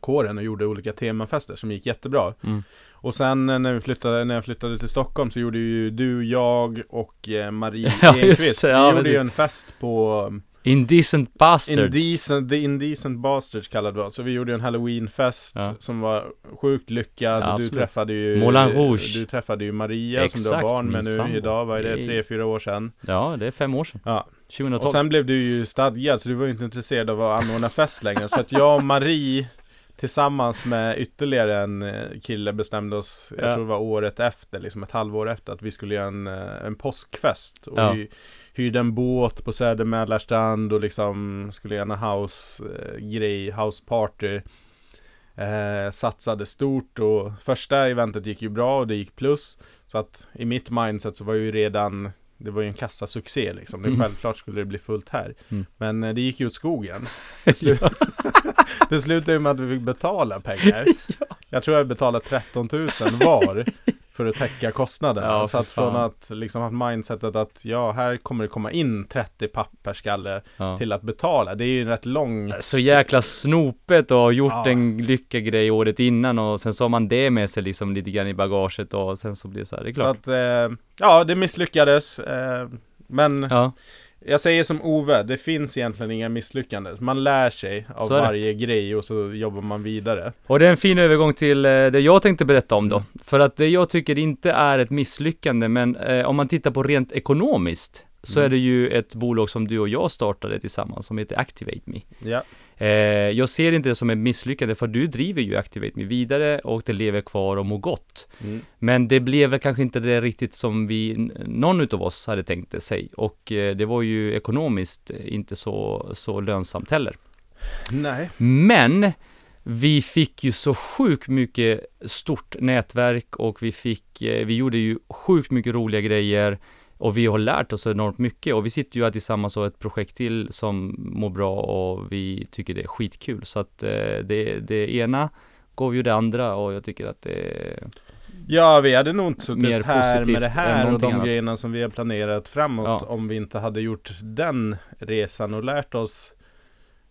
Speaker 2: kåren och gjorde olika temafester som gick jättebra
Speaker 1: Mm.
Speaker 2: Och sen eh, när, vi flyttade, när jag flyttade till Stockholm så gjorde ju du, jag och eh, Marie
Speaker 1: Ja,
Speaker 2: Enqvist
Speaker 1: det,
Speaker 2: Vi
Speaker 1: ja,
Speaker 2: gjorde
Speaker 1: precis.
Speaker 2: ju en fest på
Speaker 1: Indecent Bastards.
Speaker 2: Indecent, The Indecent Bastards kallade vi oss. Så vi gjorde en Halloweenfest
Speaker 1: Ja.
Speaker 2: som var sjukt lyckad.
Speaker 1: Ja,
Speaker 2: du träffade ju
Speaker 1: Moulin Rouge.
Speaker 2: Du träffade ju Maria som du har
Speaker 1: Exakt,
Speaker 2: barn med nu
Speaker 1: sambo.
Speaker 2: idag. Vad är det? Tre, fyra år sedan.
Speaker 1: Ja, det är fem år sedan.
Speaker 2: Ja.
Speaker 1: 2012.
Speaker 2: Och sen blev du ju stadgad så du var ju inte intresserad av att anordna fest längre. Så att jag och Marie Tillsammans med ytterligare en eh, kille bestämde oss, jag
Speaker 1: Ja.
Speaker 2: tror det var året efter, liksom ett halvår efter, att vi skulle göra en, eh, en påskfest. Och
Speaker 1: Ja.
Speaker 2: vi hyrde en båt på Söder Mälarstrand och liksom skulle göra en house-grej, house-party. Eh, satsade stort och första eventet gick ju bra och det gick plus. Så att i mitt mindset så var ju redan det var ju en kassasuccé liksom. Det
Speaker 1: Mm.
Speaker 2: självklart skulle det bli fullt här.
Speaker 1: Mm.
Speaker 2: Men eh, det gick ju åt skogen. Det, slu- det slutade ju med att vi fick betala pengar. Jag tror jag betalade 13 000 var för att täcka kostnaderna.
Speaker 1: Ja,
Speaker 2: så att från att liksom ha mindsetet att ja, här kommer det komma in 30 papp per skalle
Speaker 1: Ja.
Speaker 2: till att betala. Det är ju en rätt lång
Speaker 1: Så jäkla snopet och gjort
Speaker 2: Ja.
Speaker 1: en lyckagrej året innan och sen så har man det med sig liksom lite grann i bagaget och sen så blir det så här, det är
Speaker 2: Så
Speaker 1: klart.
Speaker 2: att, eh, ja det misslyckades. Eh, men
Speaker 1: Ja,
Speaker 2: jag säger som Ove, det finns egentligen inga misslyckanden. Man lär sig av varje grej och så jobbar man vidare.
Speaker 1: och det är en fin övergång till eh, det jag tänkte berätta om då. För att det jag tycker inte är ett misslyckande, men eh, om man tittar på rent ekonomiskt så
Speaker 2: Mm.
Speaker 1: är det ju ett bolag som du och jag startade tillsammans som heter Activate Me.
Speaker 2: Ja,
Speaker 1: Eh, jag ser inte det som ett misslyckande för du driver ju Activate Me vidare och det lever kvar och mår gott.
Speaker 2: mm.
Speaker 1: Men det blev väl kanske inte det riktigt som vi, någon utav oss hade tänkt det sig. Och eh, det var ju ekonomiskt inte så, så lönsamt heller.
Speaker 2: nej.
Speaker 1: Men vi fick ju så sjukt mycket stort nätverk och vi fick, eh, vi gjorde ju sjukt mycket roliga grejer och vi har lärt oss enormt mycket och vi sitter ju här tillsammans och har ett projekt till som mår bra och vi tycker det är skitkul. Så att eh, det, det ena gav ju det andra och jag tycker att det,
Speaker 2: Ja, vi hade nog inte suttit här med det här och de
Speaker 1: annat.
Speaker 2: grejerna som vi har planerat framåt
Speaker 1: Ja.
Speaker 2: om vi inte hade gjort den resan och lärt oss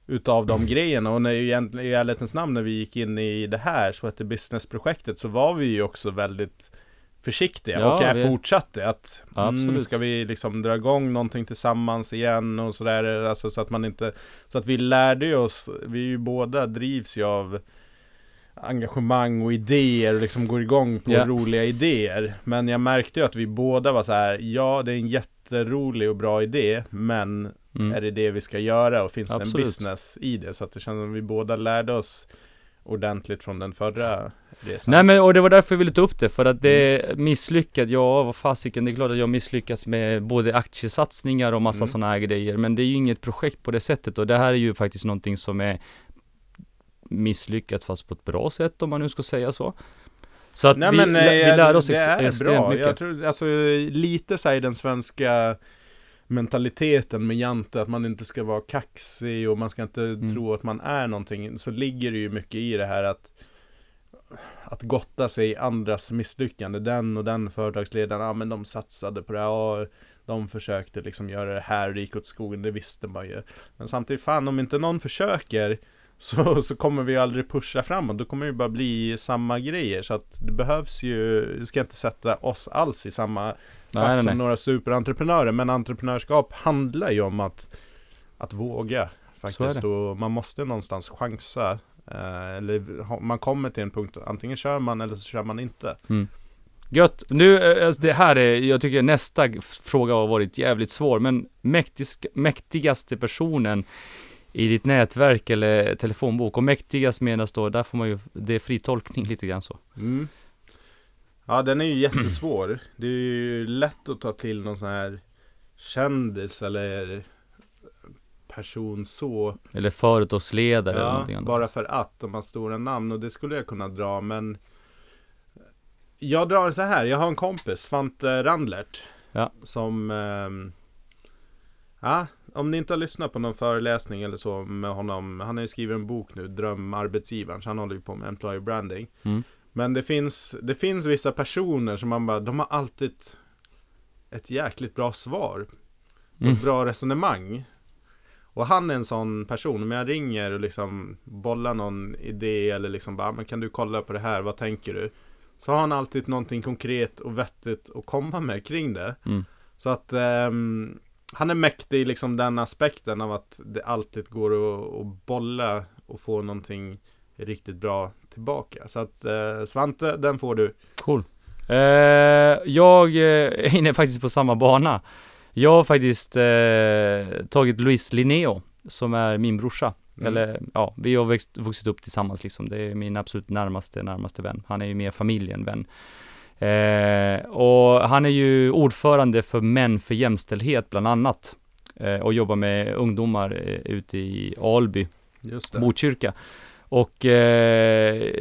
Speaker 2: utav de grejerna. Och när, i ärlighetens namn när vi gick in i det här, så hette businessprojektet, så var vi ju också väldigt försiktiga
Speaker 1: Ja,
Speaker 2: och jag
Speaker 1: vi-
Speaker 2: fortsatte att mm,
Speaker 1: Absolut.
Speaker 2: ska vi liksom dra igång någonting tillsammans igen och sådär alltså så att man inte så att vi lärde ju oss vi ju båda drivs ju av engagemang och idéer och liksom går igång på
Speaker 1: Ja.
Speaker 2: roliga idéer men jag märkte ju att vi båda var så här ja det är en jätterolig och bra idé men
Speaker 1: Mm.
Speaker 2: är det det vi ska göra och finns det en
Speaker 1: Absolut.
Speaker 2: business i det så att det känns som att vi båda lärde oss ordentligt från den förra resan
Speaker 1: Nej men och det var därför jag ville ta upp det, för att det
Speaker 2: Mm.
Speaker 1: misslyckat, ja vad fasiken, det är klart att jag misslyckats med både aktiesatsningar och massa
Speaker 2: Mm.
Speaker 1: sådana här grejer, men det är ju inget projekt på det sättet och det här är ju faktiskt någonting som är misslyckat fast på ett bra sätt om man nu ska säga så. Så att
Speaker 2: Nej,
Speaker 1: vi,
Speaker 2: men,
Speaker 1: lä-
Speaker 2: eh,
Speaker 1: vi lär oss
Speaker 2: det
Speaker 1: ex- extremt
Speaker 2: bra.
Speaker 1: mycket.
Speaker 2: Jag tror, alltså, lite så i den svenska mentaliteten med Jante, att man inte ska vara kaxig och man ska inte
Speaker 1: Mm.
Speaker 2: tro att man är någonting, så ligger det ju mycket i det här att att gotta sig i andras misslyckande. Den och den företagsledaren, ja men de satsade på det ja, de försökte liksom göra det här och det gick åt skogen, det visste man ju. Men samtidigt, fan om inte någon försöker så, så kommer vi aldrig pusha framåt. Då kommer det bara bli samma grejer. Så att det behövs ju, vi ska inte sätta oss alls i samma fack
Speaker 1: Nej,
Speaker 2: som
Speaker 1: nej.
Speaker 2: några superentreprenörer. Men entreprenörskap handlar ju om att, att våga faktiskt. Och man måste någonstans chansa. Eh, eller man kommer till en punkt, antingen kör man eller så kör man inte.
Speaker 1: Gött. Nu, eh, alltså det här är, jag tycker nästa fråga har varit jävligt svår, men mäktigst, mäktigaste personen i ditt nätverk eller telefonbok, och mäktigast menas då, där får man ju, det är fri tolkning lite grann så.
Speaker 2: Mm. Ja, den är ju jättesvår. Det är ju lätt att ta till någon sån här kändis eller person så.
Speaker 1: Eller företagsledare eller
Speaker 2: Ja,
Speaker 1: någonting annat.
Speaker 2: bara för att de har stora namn och det skulle jag kunna dra men Jag drar så här, jag har en kompis, Svante Randlert
Speaker 1: Ja.
Speaker 2: Som ehm, Ja, om ni inte har lyssnat på någon föreläsning eller så med honom Han har ju skrivit en bok nu, Drömarbetsgivaren Så han håller ju på med employer branding
Speaker 1: Mm.
Speaker 2: Men det finns, det finns vissa personer som man bara, de har alltid Ett jäkligt bra svar och
Speaker 1: Mm.
Speaker 2: bra resonemang. Och han är en sån person, om jag ringer och liksom bollar någon idé eller liksom bara, "Ah, men kan du kolla på det här, vad tänker du? Så har han alltid någonting konkret och vettigt att komma med kring det.
Speaker 1: Mm.
Speaker 2: Så att ehm, han är mäktig i liksom den aspekten av att det alltid går att, att bolla och få någonting riktigt bra tillbaka. Så att eh, Svante, den får du.
Speaker 1: Cool. Eh, jag eh, är inne faktiskt på samma bana. Jag har faktiskt eh, tagit Luis Linneo, som är min brorsa.
Speaker 2: Mm.
Speaker 1: Eller ja, vi har växt, vuxit upp tillsammans liksom. Det är min absolut närmaste, närmaste vän. Han är ju mer familj än vän. Eh, och han är ju ordförande för Män för jämställdhet bland annat. Eh, och jobbar med ungdomar eh, ute i Alby. Botkyrka. Och eh,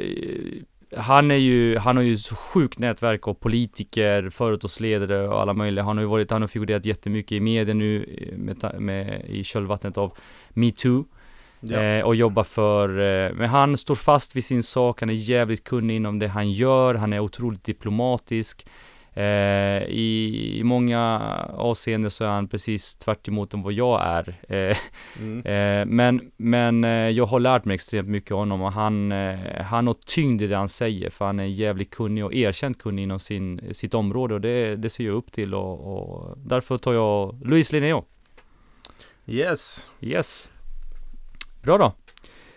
Speaker 1: han är ju, han har ju så sjukt nätverk av politiker, företagsledare och alla möjliga. Han har ju varit, han har figurerat jättemycket i media nu eh, med, med, i kölvattnet av metoo.
Speaker 2: Ja.
Speaker 1: Eh, och jobbar för, eh, men han står fast vid sin sak, han är jävligt kunnig inom det han gör, han är otroligt diplomatisk. Eh, i, I många avseenden så är han precis tvärt emot vad jag är. Eh,
Speaker 2: Mm.
Speaker 1: Eh, men men eh, jag har lärt mig extremt mycket av honom och han, eh, han har tyngd i det han säger för han är jävligt kunnig och erkänt kunnig inom sin, sitt område och det, det ser jag upp till och, och därför tar jag Luis Linneo.
Speaker 2: Yes.
Speaker 1: Yes. Bra då.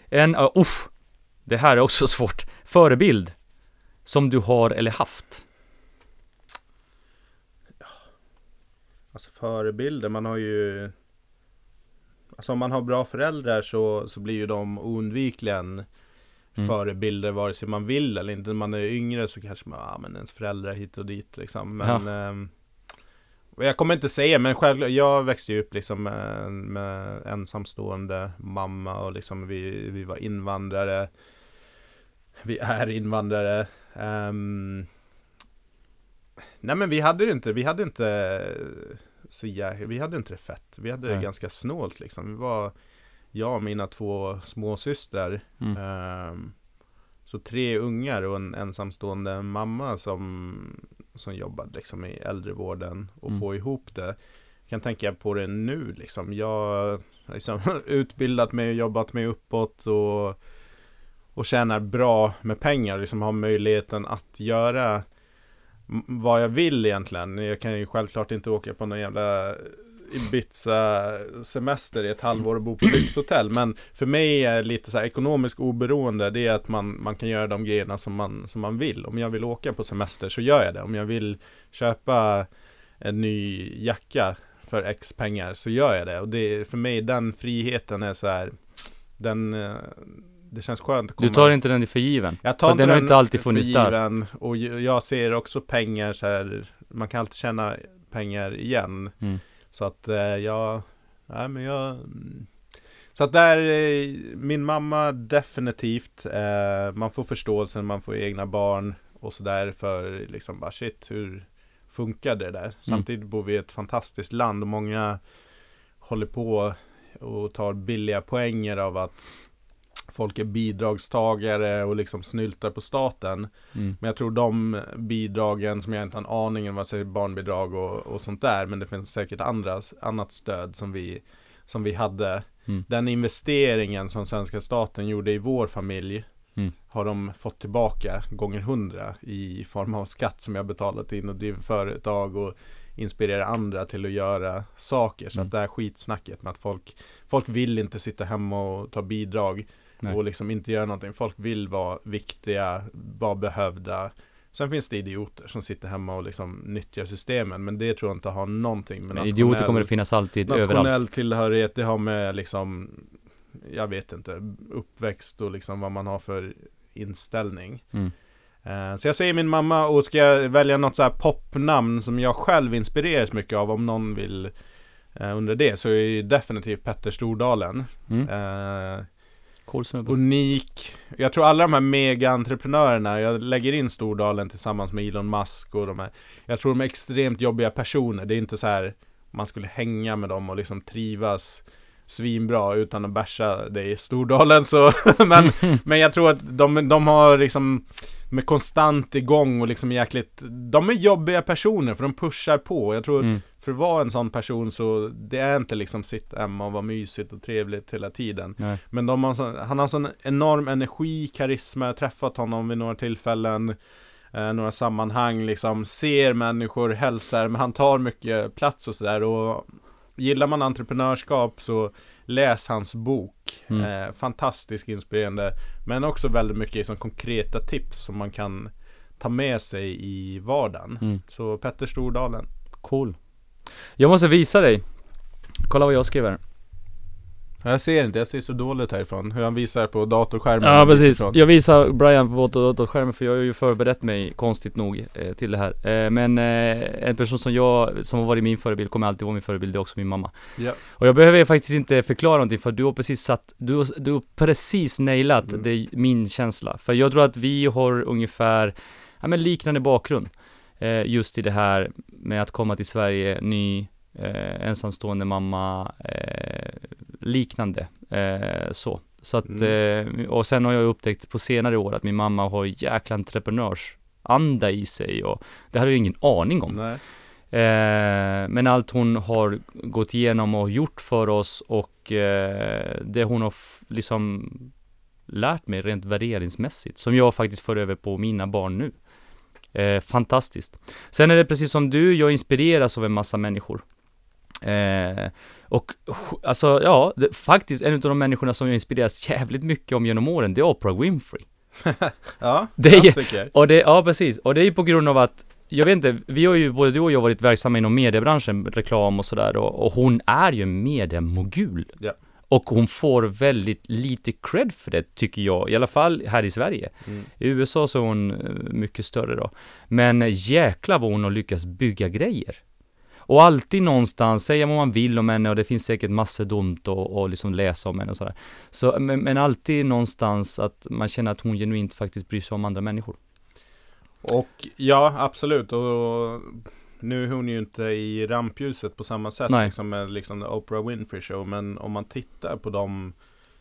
Speaker 1: En, uh, uff, det här är också svårt. Förebild som du har eller haft.
Speaker 2: Alltså förebilder, man har ju Alltså om man har bra föräldrar så, så blir ju de oundvikligen
Speaker 1: Mm.
Speaker 2: förebilder vare sig man vill eller inte. När man är yngre så kanske man, ja men ens föräldrar hit och dit liksom. Men ehm, och jag kommer inte säga, men själv, jag växte ju upp liksom med, med ensamstående mamma och liksom vi, vi var invandrare. Vi är invandrare. Ehm, nej men vi hade det inte, vi hade inte så jä- vi hade inte det fett. Vi hade det
Speaker 1: Nej.
Speaker 2: ganska snålt liksom. Vi var, jag och mina två småsystrar
Speaker 1: Mm.
Speaker 2: ehm, Så tre ungar och en ensamstående mamma som, som jobbar liksom i äldrevården och
Speaker 1: Mm.
Speaker 2: få ihop det. Jag kan tänka på det nu liksom. Jag liksom utbildat mig och jobbat mig uppåt och, och tjänar bra med pengar. Liksom har möjligheten att göra vad jag vill egentligen. Jag kan ju självklart inte åka på någon jävla Ibiza semester i ett halvår och bo på lyxhotell. Men för mig är lite så här ekonomiskt oberoende. Det är att man, man kan göra de grejerna som man, som man vill. Om jag vill åka på semester så gör jag det. Om jag vill köpa en ny jacka för X pengar så gör jag det. Och det för mig den friheten är så här. Den, eh, det känns skönt att
Speaker 1: Du tar inte den för given.
Speaker 2: jag tar
Speaker 1: För
Speaker 2: inte
Speaker 1: den har inte alltid
Speaker 2: för
Speaker 1: funnits där.
Speaker 2: Och jag ser också pengar så här, man kan alltid tjäna pengar igen.
Speaker 1: Mm.
Speaker 2: Så att eh, jag, nej men jag mm. Så att där, eh, min mamma definitivt, eh, man får förståelse när man får egna barn och sådär för liksom bara shit, hur funkar det där? Samtidigt bor vi i ett fantastiskt land och många håller på och tar billiga poänger av att folk är bidragstagare och liksom snyltar på staten.
Speaker 1: Mm.
Speaker 2: Men jag tror de bidragen som jag inte har en aning om, vad säger barnbidrag och, och sånt där, men det finns säkert andra, annat stöd som vi, som vi hade.
Speaker 1: Mm.
Speaker 2: Den investeringen som svenska staten gjorde i vår familj
Speaker 1: Mm.
Speaker 2: har de fått tillbaka gånger hundra i form av skatt som jag betalat in och driver företag och inspirerar andra till att göra saker. Så
Speaker 1: Mm.
Speaker 2: att det här skitsnacket med att folk, folk vill inte sitta hemma och ta bidrag
Speaker 1: Nej.
Speaker 2: och liksom inte göra någonting. Folk vill vara viktiga, vara behövda. Sen finns det idioter som sitter hemma och liksom nyttjar systemen. Men det tror jag inte har någonting med
Speaker 1: Men idioter kommer det finnas alltid, överallt.
Speaker 2: nationell tillhörighet. Det har med liksom, jag vet inte, uppväxt och liksom vad man har för inställning.
Speaker 1: Mm.
Speaker 2: Eh, Så jag säger min mamma och ska jag välja något så här popnamn som jag själv inspireras mycket av om någon vill eh, undra det så är det definitivt Petter Stordalen.
Speaker 1: Mm.
Speaker 2: Eh,
Speaker 1: Cool snubbe.
Speaker 2: unik. Jag tror alla de här mega-entreprenörerna, jag lägger in Stordalen tillsammans med Elon Musk och de här. Jag tror de är extremt jobbiga personer. Det är inte så här man skulle hänga med dem och liksom trivas svinbra utan att bärsa det i Stordalen så men, men jag tror att de, de har liksom med konstant igång och liksom jäkligt De är jobbiga personer för de pushar på Jag tror
Speaker 1: Mm.
Speaker 2: För att vara en sån person så Det är inte liksom sitta hemma och vara mysigt och trevligt hela tiden
Speaker 1: Nej.
Speaker 2: Men de har sån, han har sån enorm energi, karisma Jag har träffat honom vid några tillfällen eh, Några sammanhang liksom Ser människor, hälsar Men han tar mycket plats och sådär och Gillar man entreprenörskap så Läs hans bok
Speaker 1: Mm.
Speaker 2: eh, Fantastiskt inspirerande Men också väldigt mycket liksom, konkreta tips som man kan Ta med sig i vardagen
Speaker 1: Mm.
Speaker 2: Så Petter Stordalen
Speaker 1: Cool. Jag måste visa dig. Kolla vad jag skriver.
Speaker 2: Jag ser inte, jag ser så dåligt härifrån Hur han visar på datorskärmen
Speaker 1: Ja precis,
Speaker 2: utifrån.
Speaker 1: jag visar Brian på datorskärmen för jag har ju förberett mig konstigt nog eh, till det här. Eh, men eh, en person som jag, som har varit min förebild, kommer alltid vara min förebild, det är också min mamma.
Speaker 2: Ja.
Speaker 1: Och jag behöver faktiskt inte förklara någonting för du har precis satt, du, har- du har precis nailat
Speaker 2: Mm.
Speaker 1: det, min känsla. För jag tror att vi har ungefär, ja men liknande bakgrund. Eh, just i det här med att komma till Sverige, ny, eh, ensamstående mamma, eh, liknande. Så. Så att,
Speaker 2: Mm.
Speaker 1: och sen har jag upptäckt på senare år att min mamma har jäkla entreprenörsanda i sig och det hade jag ingen aning om.
Speaker 2: Nej.
Speaker 1: Men allt hon har gått igenom och gjort för oss och det hon har liksom lärt mig rent värderingsmässigt som jag faktiskt för över på mina barn nu. Eh, fantastiskt. Sen är det precis som du, jag inspireras av en massa människor. Eh, och alltså ja, det, faktiskt en av de människorna som jag inspireras jävligt mycket om genom åren, det är Oprah Winfrey.
Speaker 2: Ja,
Speaker 1: Det är- Och det, ja precis, och det är ju på grund av att jag vet inte, vi har ju, både du och jag varit verksamma inom mediebranschen, reklam och sådär och, och hon är ju en mediemogul.
Speaker 2: Ja.
Speaker 1: Och hon får väldigt lite cred för det, tycker jag, i alla fall här i Sverige.
Speaker 2: mm.
Speaker 1: I USA så är hon eh, mycket större då. Men jäkla vad hon har lyckats bygga grejer. Och alltid någonstans, säga vad man vill om henne och det finns säkert massor dumt och, och liksom läsa om henne och sådär. Så, men, men alltid någonstans att man känner att hon genuint faktiskt bryr sig om andra människor.
Speaker 2: Och ja, absolut och nu är hon ju inte i rampljuset på samma sätt
Speaker 1: Nej.
Speaker 2: liksom med liksom Oprah Winfrey Show Men om man tittar på de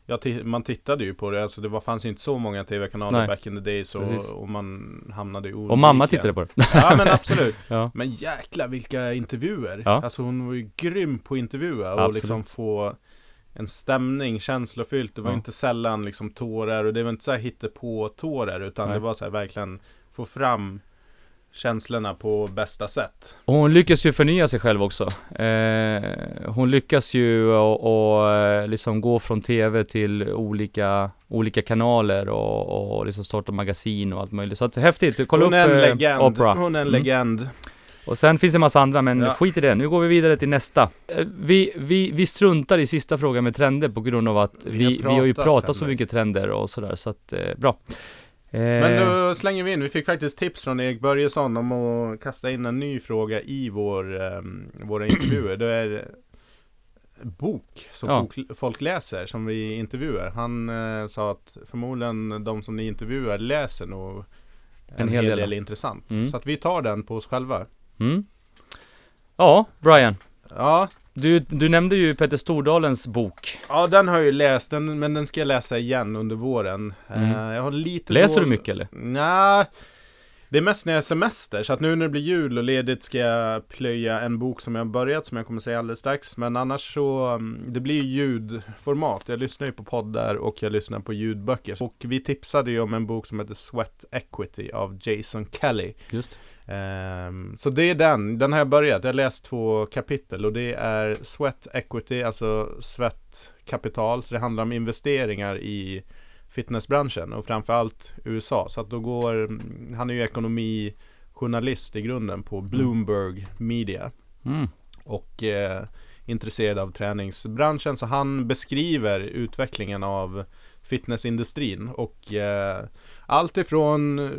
Speaker 2: Ja, man tittade ju på det, alltså det var, fanns ju inte så många tv-kanaler
Speaker 1: Nej.
Speaker 2: back in the days och, och man hamnade i
Speaker 1: Och mamma
Speaker 2: olika-
Speaker 1: tittade på det.
Speaker 2: Ja men absolut.
Speaker 1: Ja.
Speaker 2: Men jäkla vilka intervjuer.
Speaker 1: Ja.
Speaker 2: Alltså hon var ju grym på att intervjua och
Speaker 1: Absolut.
Speaker 2: liksom få en stämning, känslofyllt. Det var
Speaker 1: Ja.
Speaker 2: inte sällan liksom tårar och det var inte så här hittepå tårar utan
Speaker 1: Nej.
Speaker 2: det var så här verkligen få fram känslorna på bästa sätt.
Speaker 1: Och hon lyckas ju förnya sig själv också. Eh, hon lyckas ju och, och eh, liksom gå från tv till olika, olika kanaler och, och liksom starta magasin och allt möjligt. Så att häftigt, kolla
Speaker 2: Hon
Speaker 1: upp
Speaker 2: är en
Speaker 1: eh,
Speaker 2: legend. Hon är en
Speaker 1: Mm.
Speaker 2: legend.
Speaker 1: Och sen finns det en massa andra, men
Speaker 2: Ja.
Speaker 1: skit i det. Nu går vi vidare till nästa. Eh, Vi, vi, vi struntar i sista frågan med trender på grund av att
Speaker 2: Vi
Speaker 1: vi,
Speaker 2: har
Speaker 1: vi, har ju
Speaker 2: pratat
Speaker 1: pratat så
Speaker 2: trender.
Speaker 1: mycket trender och sådär, så att eh, bra. Eh,
Speaker 2: Men då slänger vi in, vi fick faktiskt tips från Erik Börjesson om att kasta in en ny fråga i vår, um, våra intervjuer. Det är bok som
Speaker 1: Ja.
Speaker 2: folk, folk läser som vi intervjuar. Han eh, sa att förmodligen de som ni intervjuar läser nog en, hel del, intressant.
Speaker 1: Mm.
Speaker 2: Så att vi tar den på oss själva.
Speaker 1: Mm. Ja, Brian.
Speaker 2: Ja,
Speaker 1: Du, du nämnde ju Peter Stordalens bok.
Speaker 2: ja den har jag ju läst, den, men den ska jag läsa igen under våren.
Speaker 1: Mm.
Speaker 2: Eh, jag har lite
Speaker 1: Läser du
Speaker 2: dålig-
Speaker 1: mycket eller?
Speaker 2: Nja, det är mest när jag är semester. Så att nu när det blir jul och ledigt ska jag plöja en bok som jag har börjat, som jag kommer säga alldeles strax. Men annars så, mm, det blir ljudformat. Jag lyssnar ju på poddar och jag lyssnar på ljudböcker. Och vi tipsade ju om en bok som heter Sweat Equity av Jason Kelly.
Speaker 1: Just.
Speaker 2: Ehm, så det är den, den har jag börjat. Jag har läst två kapitel och det är Sweat Equity, alltså svettkapital. Så det handlar om investeringar i fitnessbranschen och framförallt USA. Så att då går, han är ju ekonomijournalist i grunden på Bloomberg Media
Speaker 1: Mm.
Speaker 2: och eh, intresserad av träningsbranschen. Så han beskriver utvecklingen av fitnessindustrin och eh, allt ifrån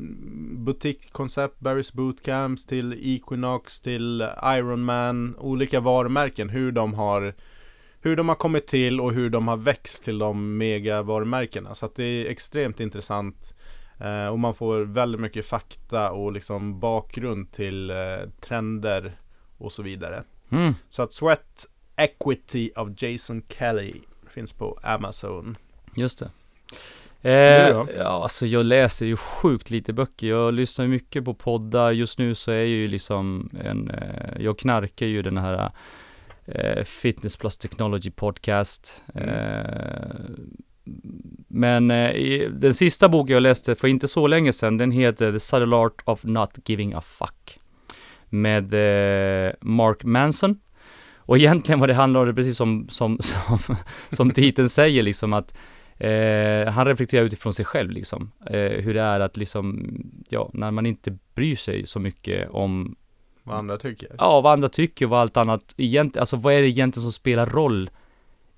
Speaker 2: butikkoncept, Barry's Bootcamps till Equinox till Ironman, olika varumärken, hur de har hur de har kommit till och hur de har växt till de mega varumärkena. Så att det är extremt intressant eh, och man får väldigt mycket fakta och liksom bakgrund till eh, trender och så vidare.
Speaker 1: Mm.
Speaker 2: Så att Sweat Equity av Jason Kelly finns på Amazon.
Speaker 1: Just det. Eh, ja, alltså jag läser ju sjukt lite böcker. Jag lyssnar mycket på poddar. Just nu så är jag ju liksom en, eh, jag knarkar ju den här Fitness Plus Technology Podcast.
Speaker 2: Mm.
Speaker 1: Eh, men eh, den sista boken jag läste för inte så länge sedan, den heter The Subtle Art of Not Giving a Fuck. Med eh, Mark Manson. Och egentligen vad det handlar om, det är precis som, som, som, som titeln säger liksom att Eh, han reflekterar utifrån sig själv liksom. Eh, hur det är att liksom, ja, när man inte bryr sig så mycket om,
Speaker 2: Vad andra tycker.
Speaker 1: ja, vad andra tycker och vad allt annat egentligen, alltså vad är det egentligen som spelar roll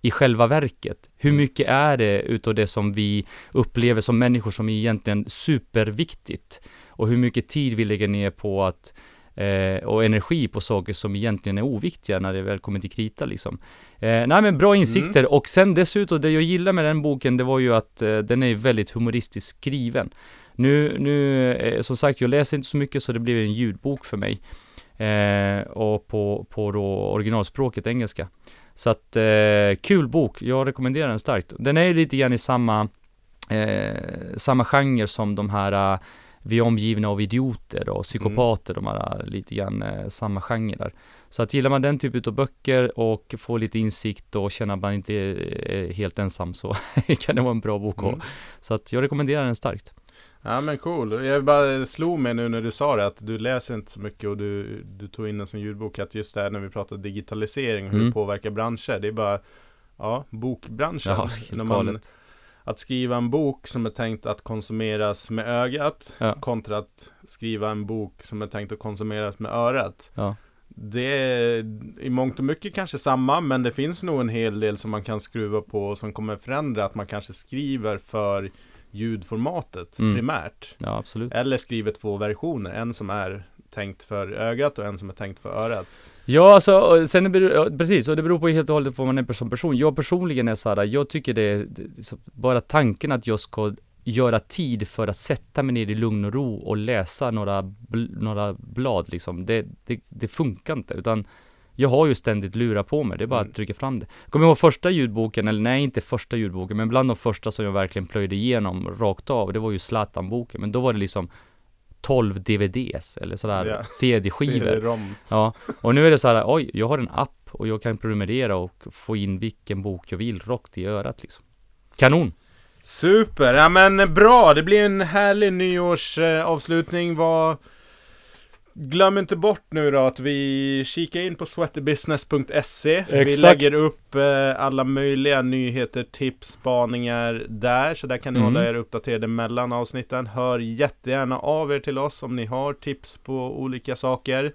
Speaker 1: i själva verket? Hur
Speaker 2: Mm.
Speaker 1: mycket är det utav det som vi upplever som människor som är egentligen superviktigt? Och hur mycket tid vi lägger ner på att eh, och energi på saker som egentligen är oviktiga när det väl kommer till krita liksom. Eh, nej men bra insikter och sen dessutom det jag gillar med den boken det var ju att eh, den är väldigt humoristiskt skriven. Nu, nu eh, som sagt jag läser inte så mycket så det blir en ljudbok för mig. Eh, och på, på då originalspråket engelska. Så att eh, kul bok, jag rekommenderar den starkt. Den är lite grann i samma, eh, samma genre som de här eh, vi är omgivna av idioter och psykopater, de här lite grann eh, samma genre där. Så att gillar man den typen av böcker och får lite insikt och känner att man inte är, är helt ensam så kan det vara en bra bok.
Speaker 2: Mm.
Speaker 1: Så att jag rekommenderar den starkt.
Speaker 2: Ja men cool. Jag bara slog mig nu när du sa det att du läser inte så mycket och du, du tog in den som ljudbok. Att just det här när vi pratar digitalisering och hur
Speaker 1: Mm.
Speaker 2: det påverkar branscher. Det är bara, ja, bokbranschen.
Speaker 1: Ja,
Speaker 2: när man,
Speaker 1: galet.
Speaker 2: att skriva en bok som är tänkt att konsumeras med ögat
Speaker 1: Ja.
Speaker 2: kontra att skriva en bok som är tänkt att konsumeras med örat.
Speaker 1: Ja.
Speaker 2: Det är i mångt och mycket kanske samma, men det finns nog en hel del som man kan skruva på och som kommer förändra att man kanske skriver för ljudformatet
Speaker 1: Mm.
Speaker 2: primärt.
Speaker 1: Ja, absolut.
Speaker 2: Eller skriver två versioner, en som är tänkt för ögat och en som är tänkt för örat.
Speaker 1: Ja, alltså, sen det beror, precis, och det beror på helt och hållet på vad man är som person. Jag personligen är så här, jag tycker det är, bara tanken att jag ska göra tid för att sätta mig ner i lugn och ro och läsa några, bl, några blad liksom, det, det, det funkar inte, utan Jag har ju ständigt lurar på mig, det är bara
Speaker 2: Mm.
Speaker 1: att trycka fram det. Kommer ihåg första ljudboken, eller nej inte första ljudboken, men bland de första som jag verkligen plöjde igenom rakt av, det var ju Zlatan-boken, men då var det liksom 12 DVDs, eller sådär,
Speaker 2: Ja.
Speaker 1: CD-skivor. Ja, och nu är det så här, oj, jag har en app och jag kan prenumerera och få in vilken bok jag vill rakt i örat liksom. Kanon!
Speaker 2: Super, ja men bra, det blir en härlig nyårsavslutning. Vad... Glöm inte bort nu då att vi kikar in på sweaterbusiness.se. Vi lägger upp eh, alla möjliga nyheter, tips, spaningar där. Så där kan ni
Speaker 1: Mm.
Speaker 2: hålla er uppdaterade mellan avsnitten. Hör jättegärna av er till oss om ni har tips på olika saker.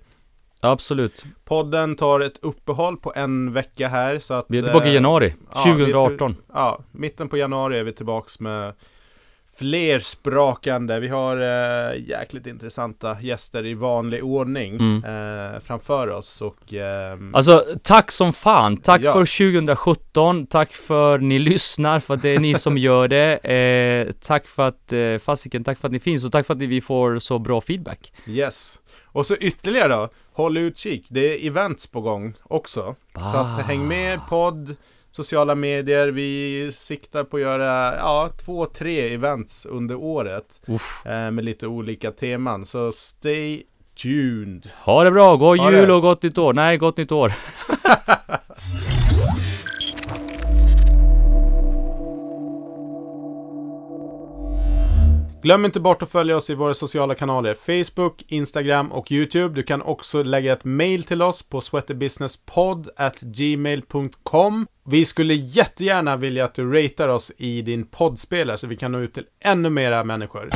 Speaker 1: Absolut.
Speaker 2: Podden tar ett uppehåll på en vecka här så att...
Speaker 1: Vi är tillbaka i
Speaker 2: eh,
Speaker 1: januari,
Speaker 2: ja, vi är till-
Speaker 1: 2018.
Speaker 2: Ja, mitten på januari är vi tillbaks med fler sprakande. Vi har eh, jäkligt intressanta gäster i vanlig ordning
Speaker 1: Mm.
Speaker 2: eh, framför oss och ehm,
Speaker 1: Alltså, tack som fan! Tack
Speaker 2: Ja.
Speaker 1: för 2017, tack för ni lyssnar, för att det är ni som gör det. Eh, tack för att, eh, fasiken, tack för att ni finns och tack för att vi får så bra feedback.
Speaker 2: yes. Och så ytterligare då, håll utkik. Det är events på gång också. Så att
Speaker 1: Ah.
Speaker 2: häng med podd, sociala medier. Vi siktar på att göra ja, två, tre events under året. Eh, med lite olika teman. Så stay tuned.
Speaker 1: Ha det bra, god
Speaker 2: Ha
Speaker 1: jul
Speaker 2: det.
Speaker 1: och gott nytt år! Nej, gott nytt år!
Speaker 2: Glöm inte bort att följa oss i våra sociala kanaler Facebook, Instagram och YouTube. Du kan också lägga ett mail till oss på sweaterbusinesspodd@gmail.com. Vi skulle jättegärna vilja att du ratear oss i din poddspelare så vi kan nå ut till ännu mera människor.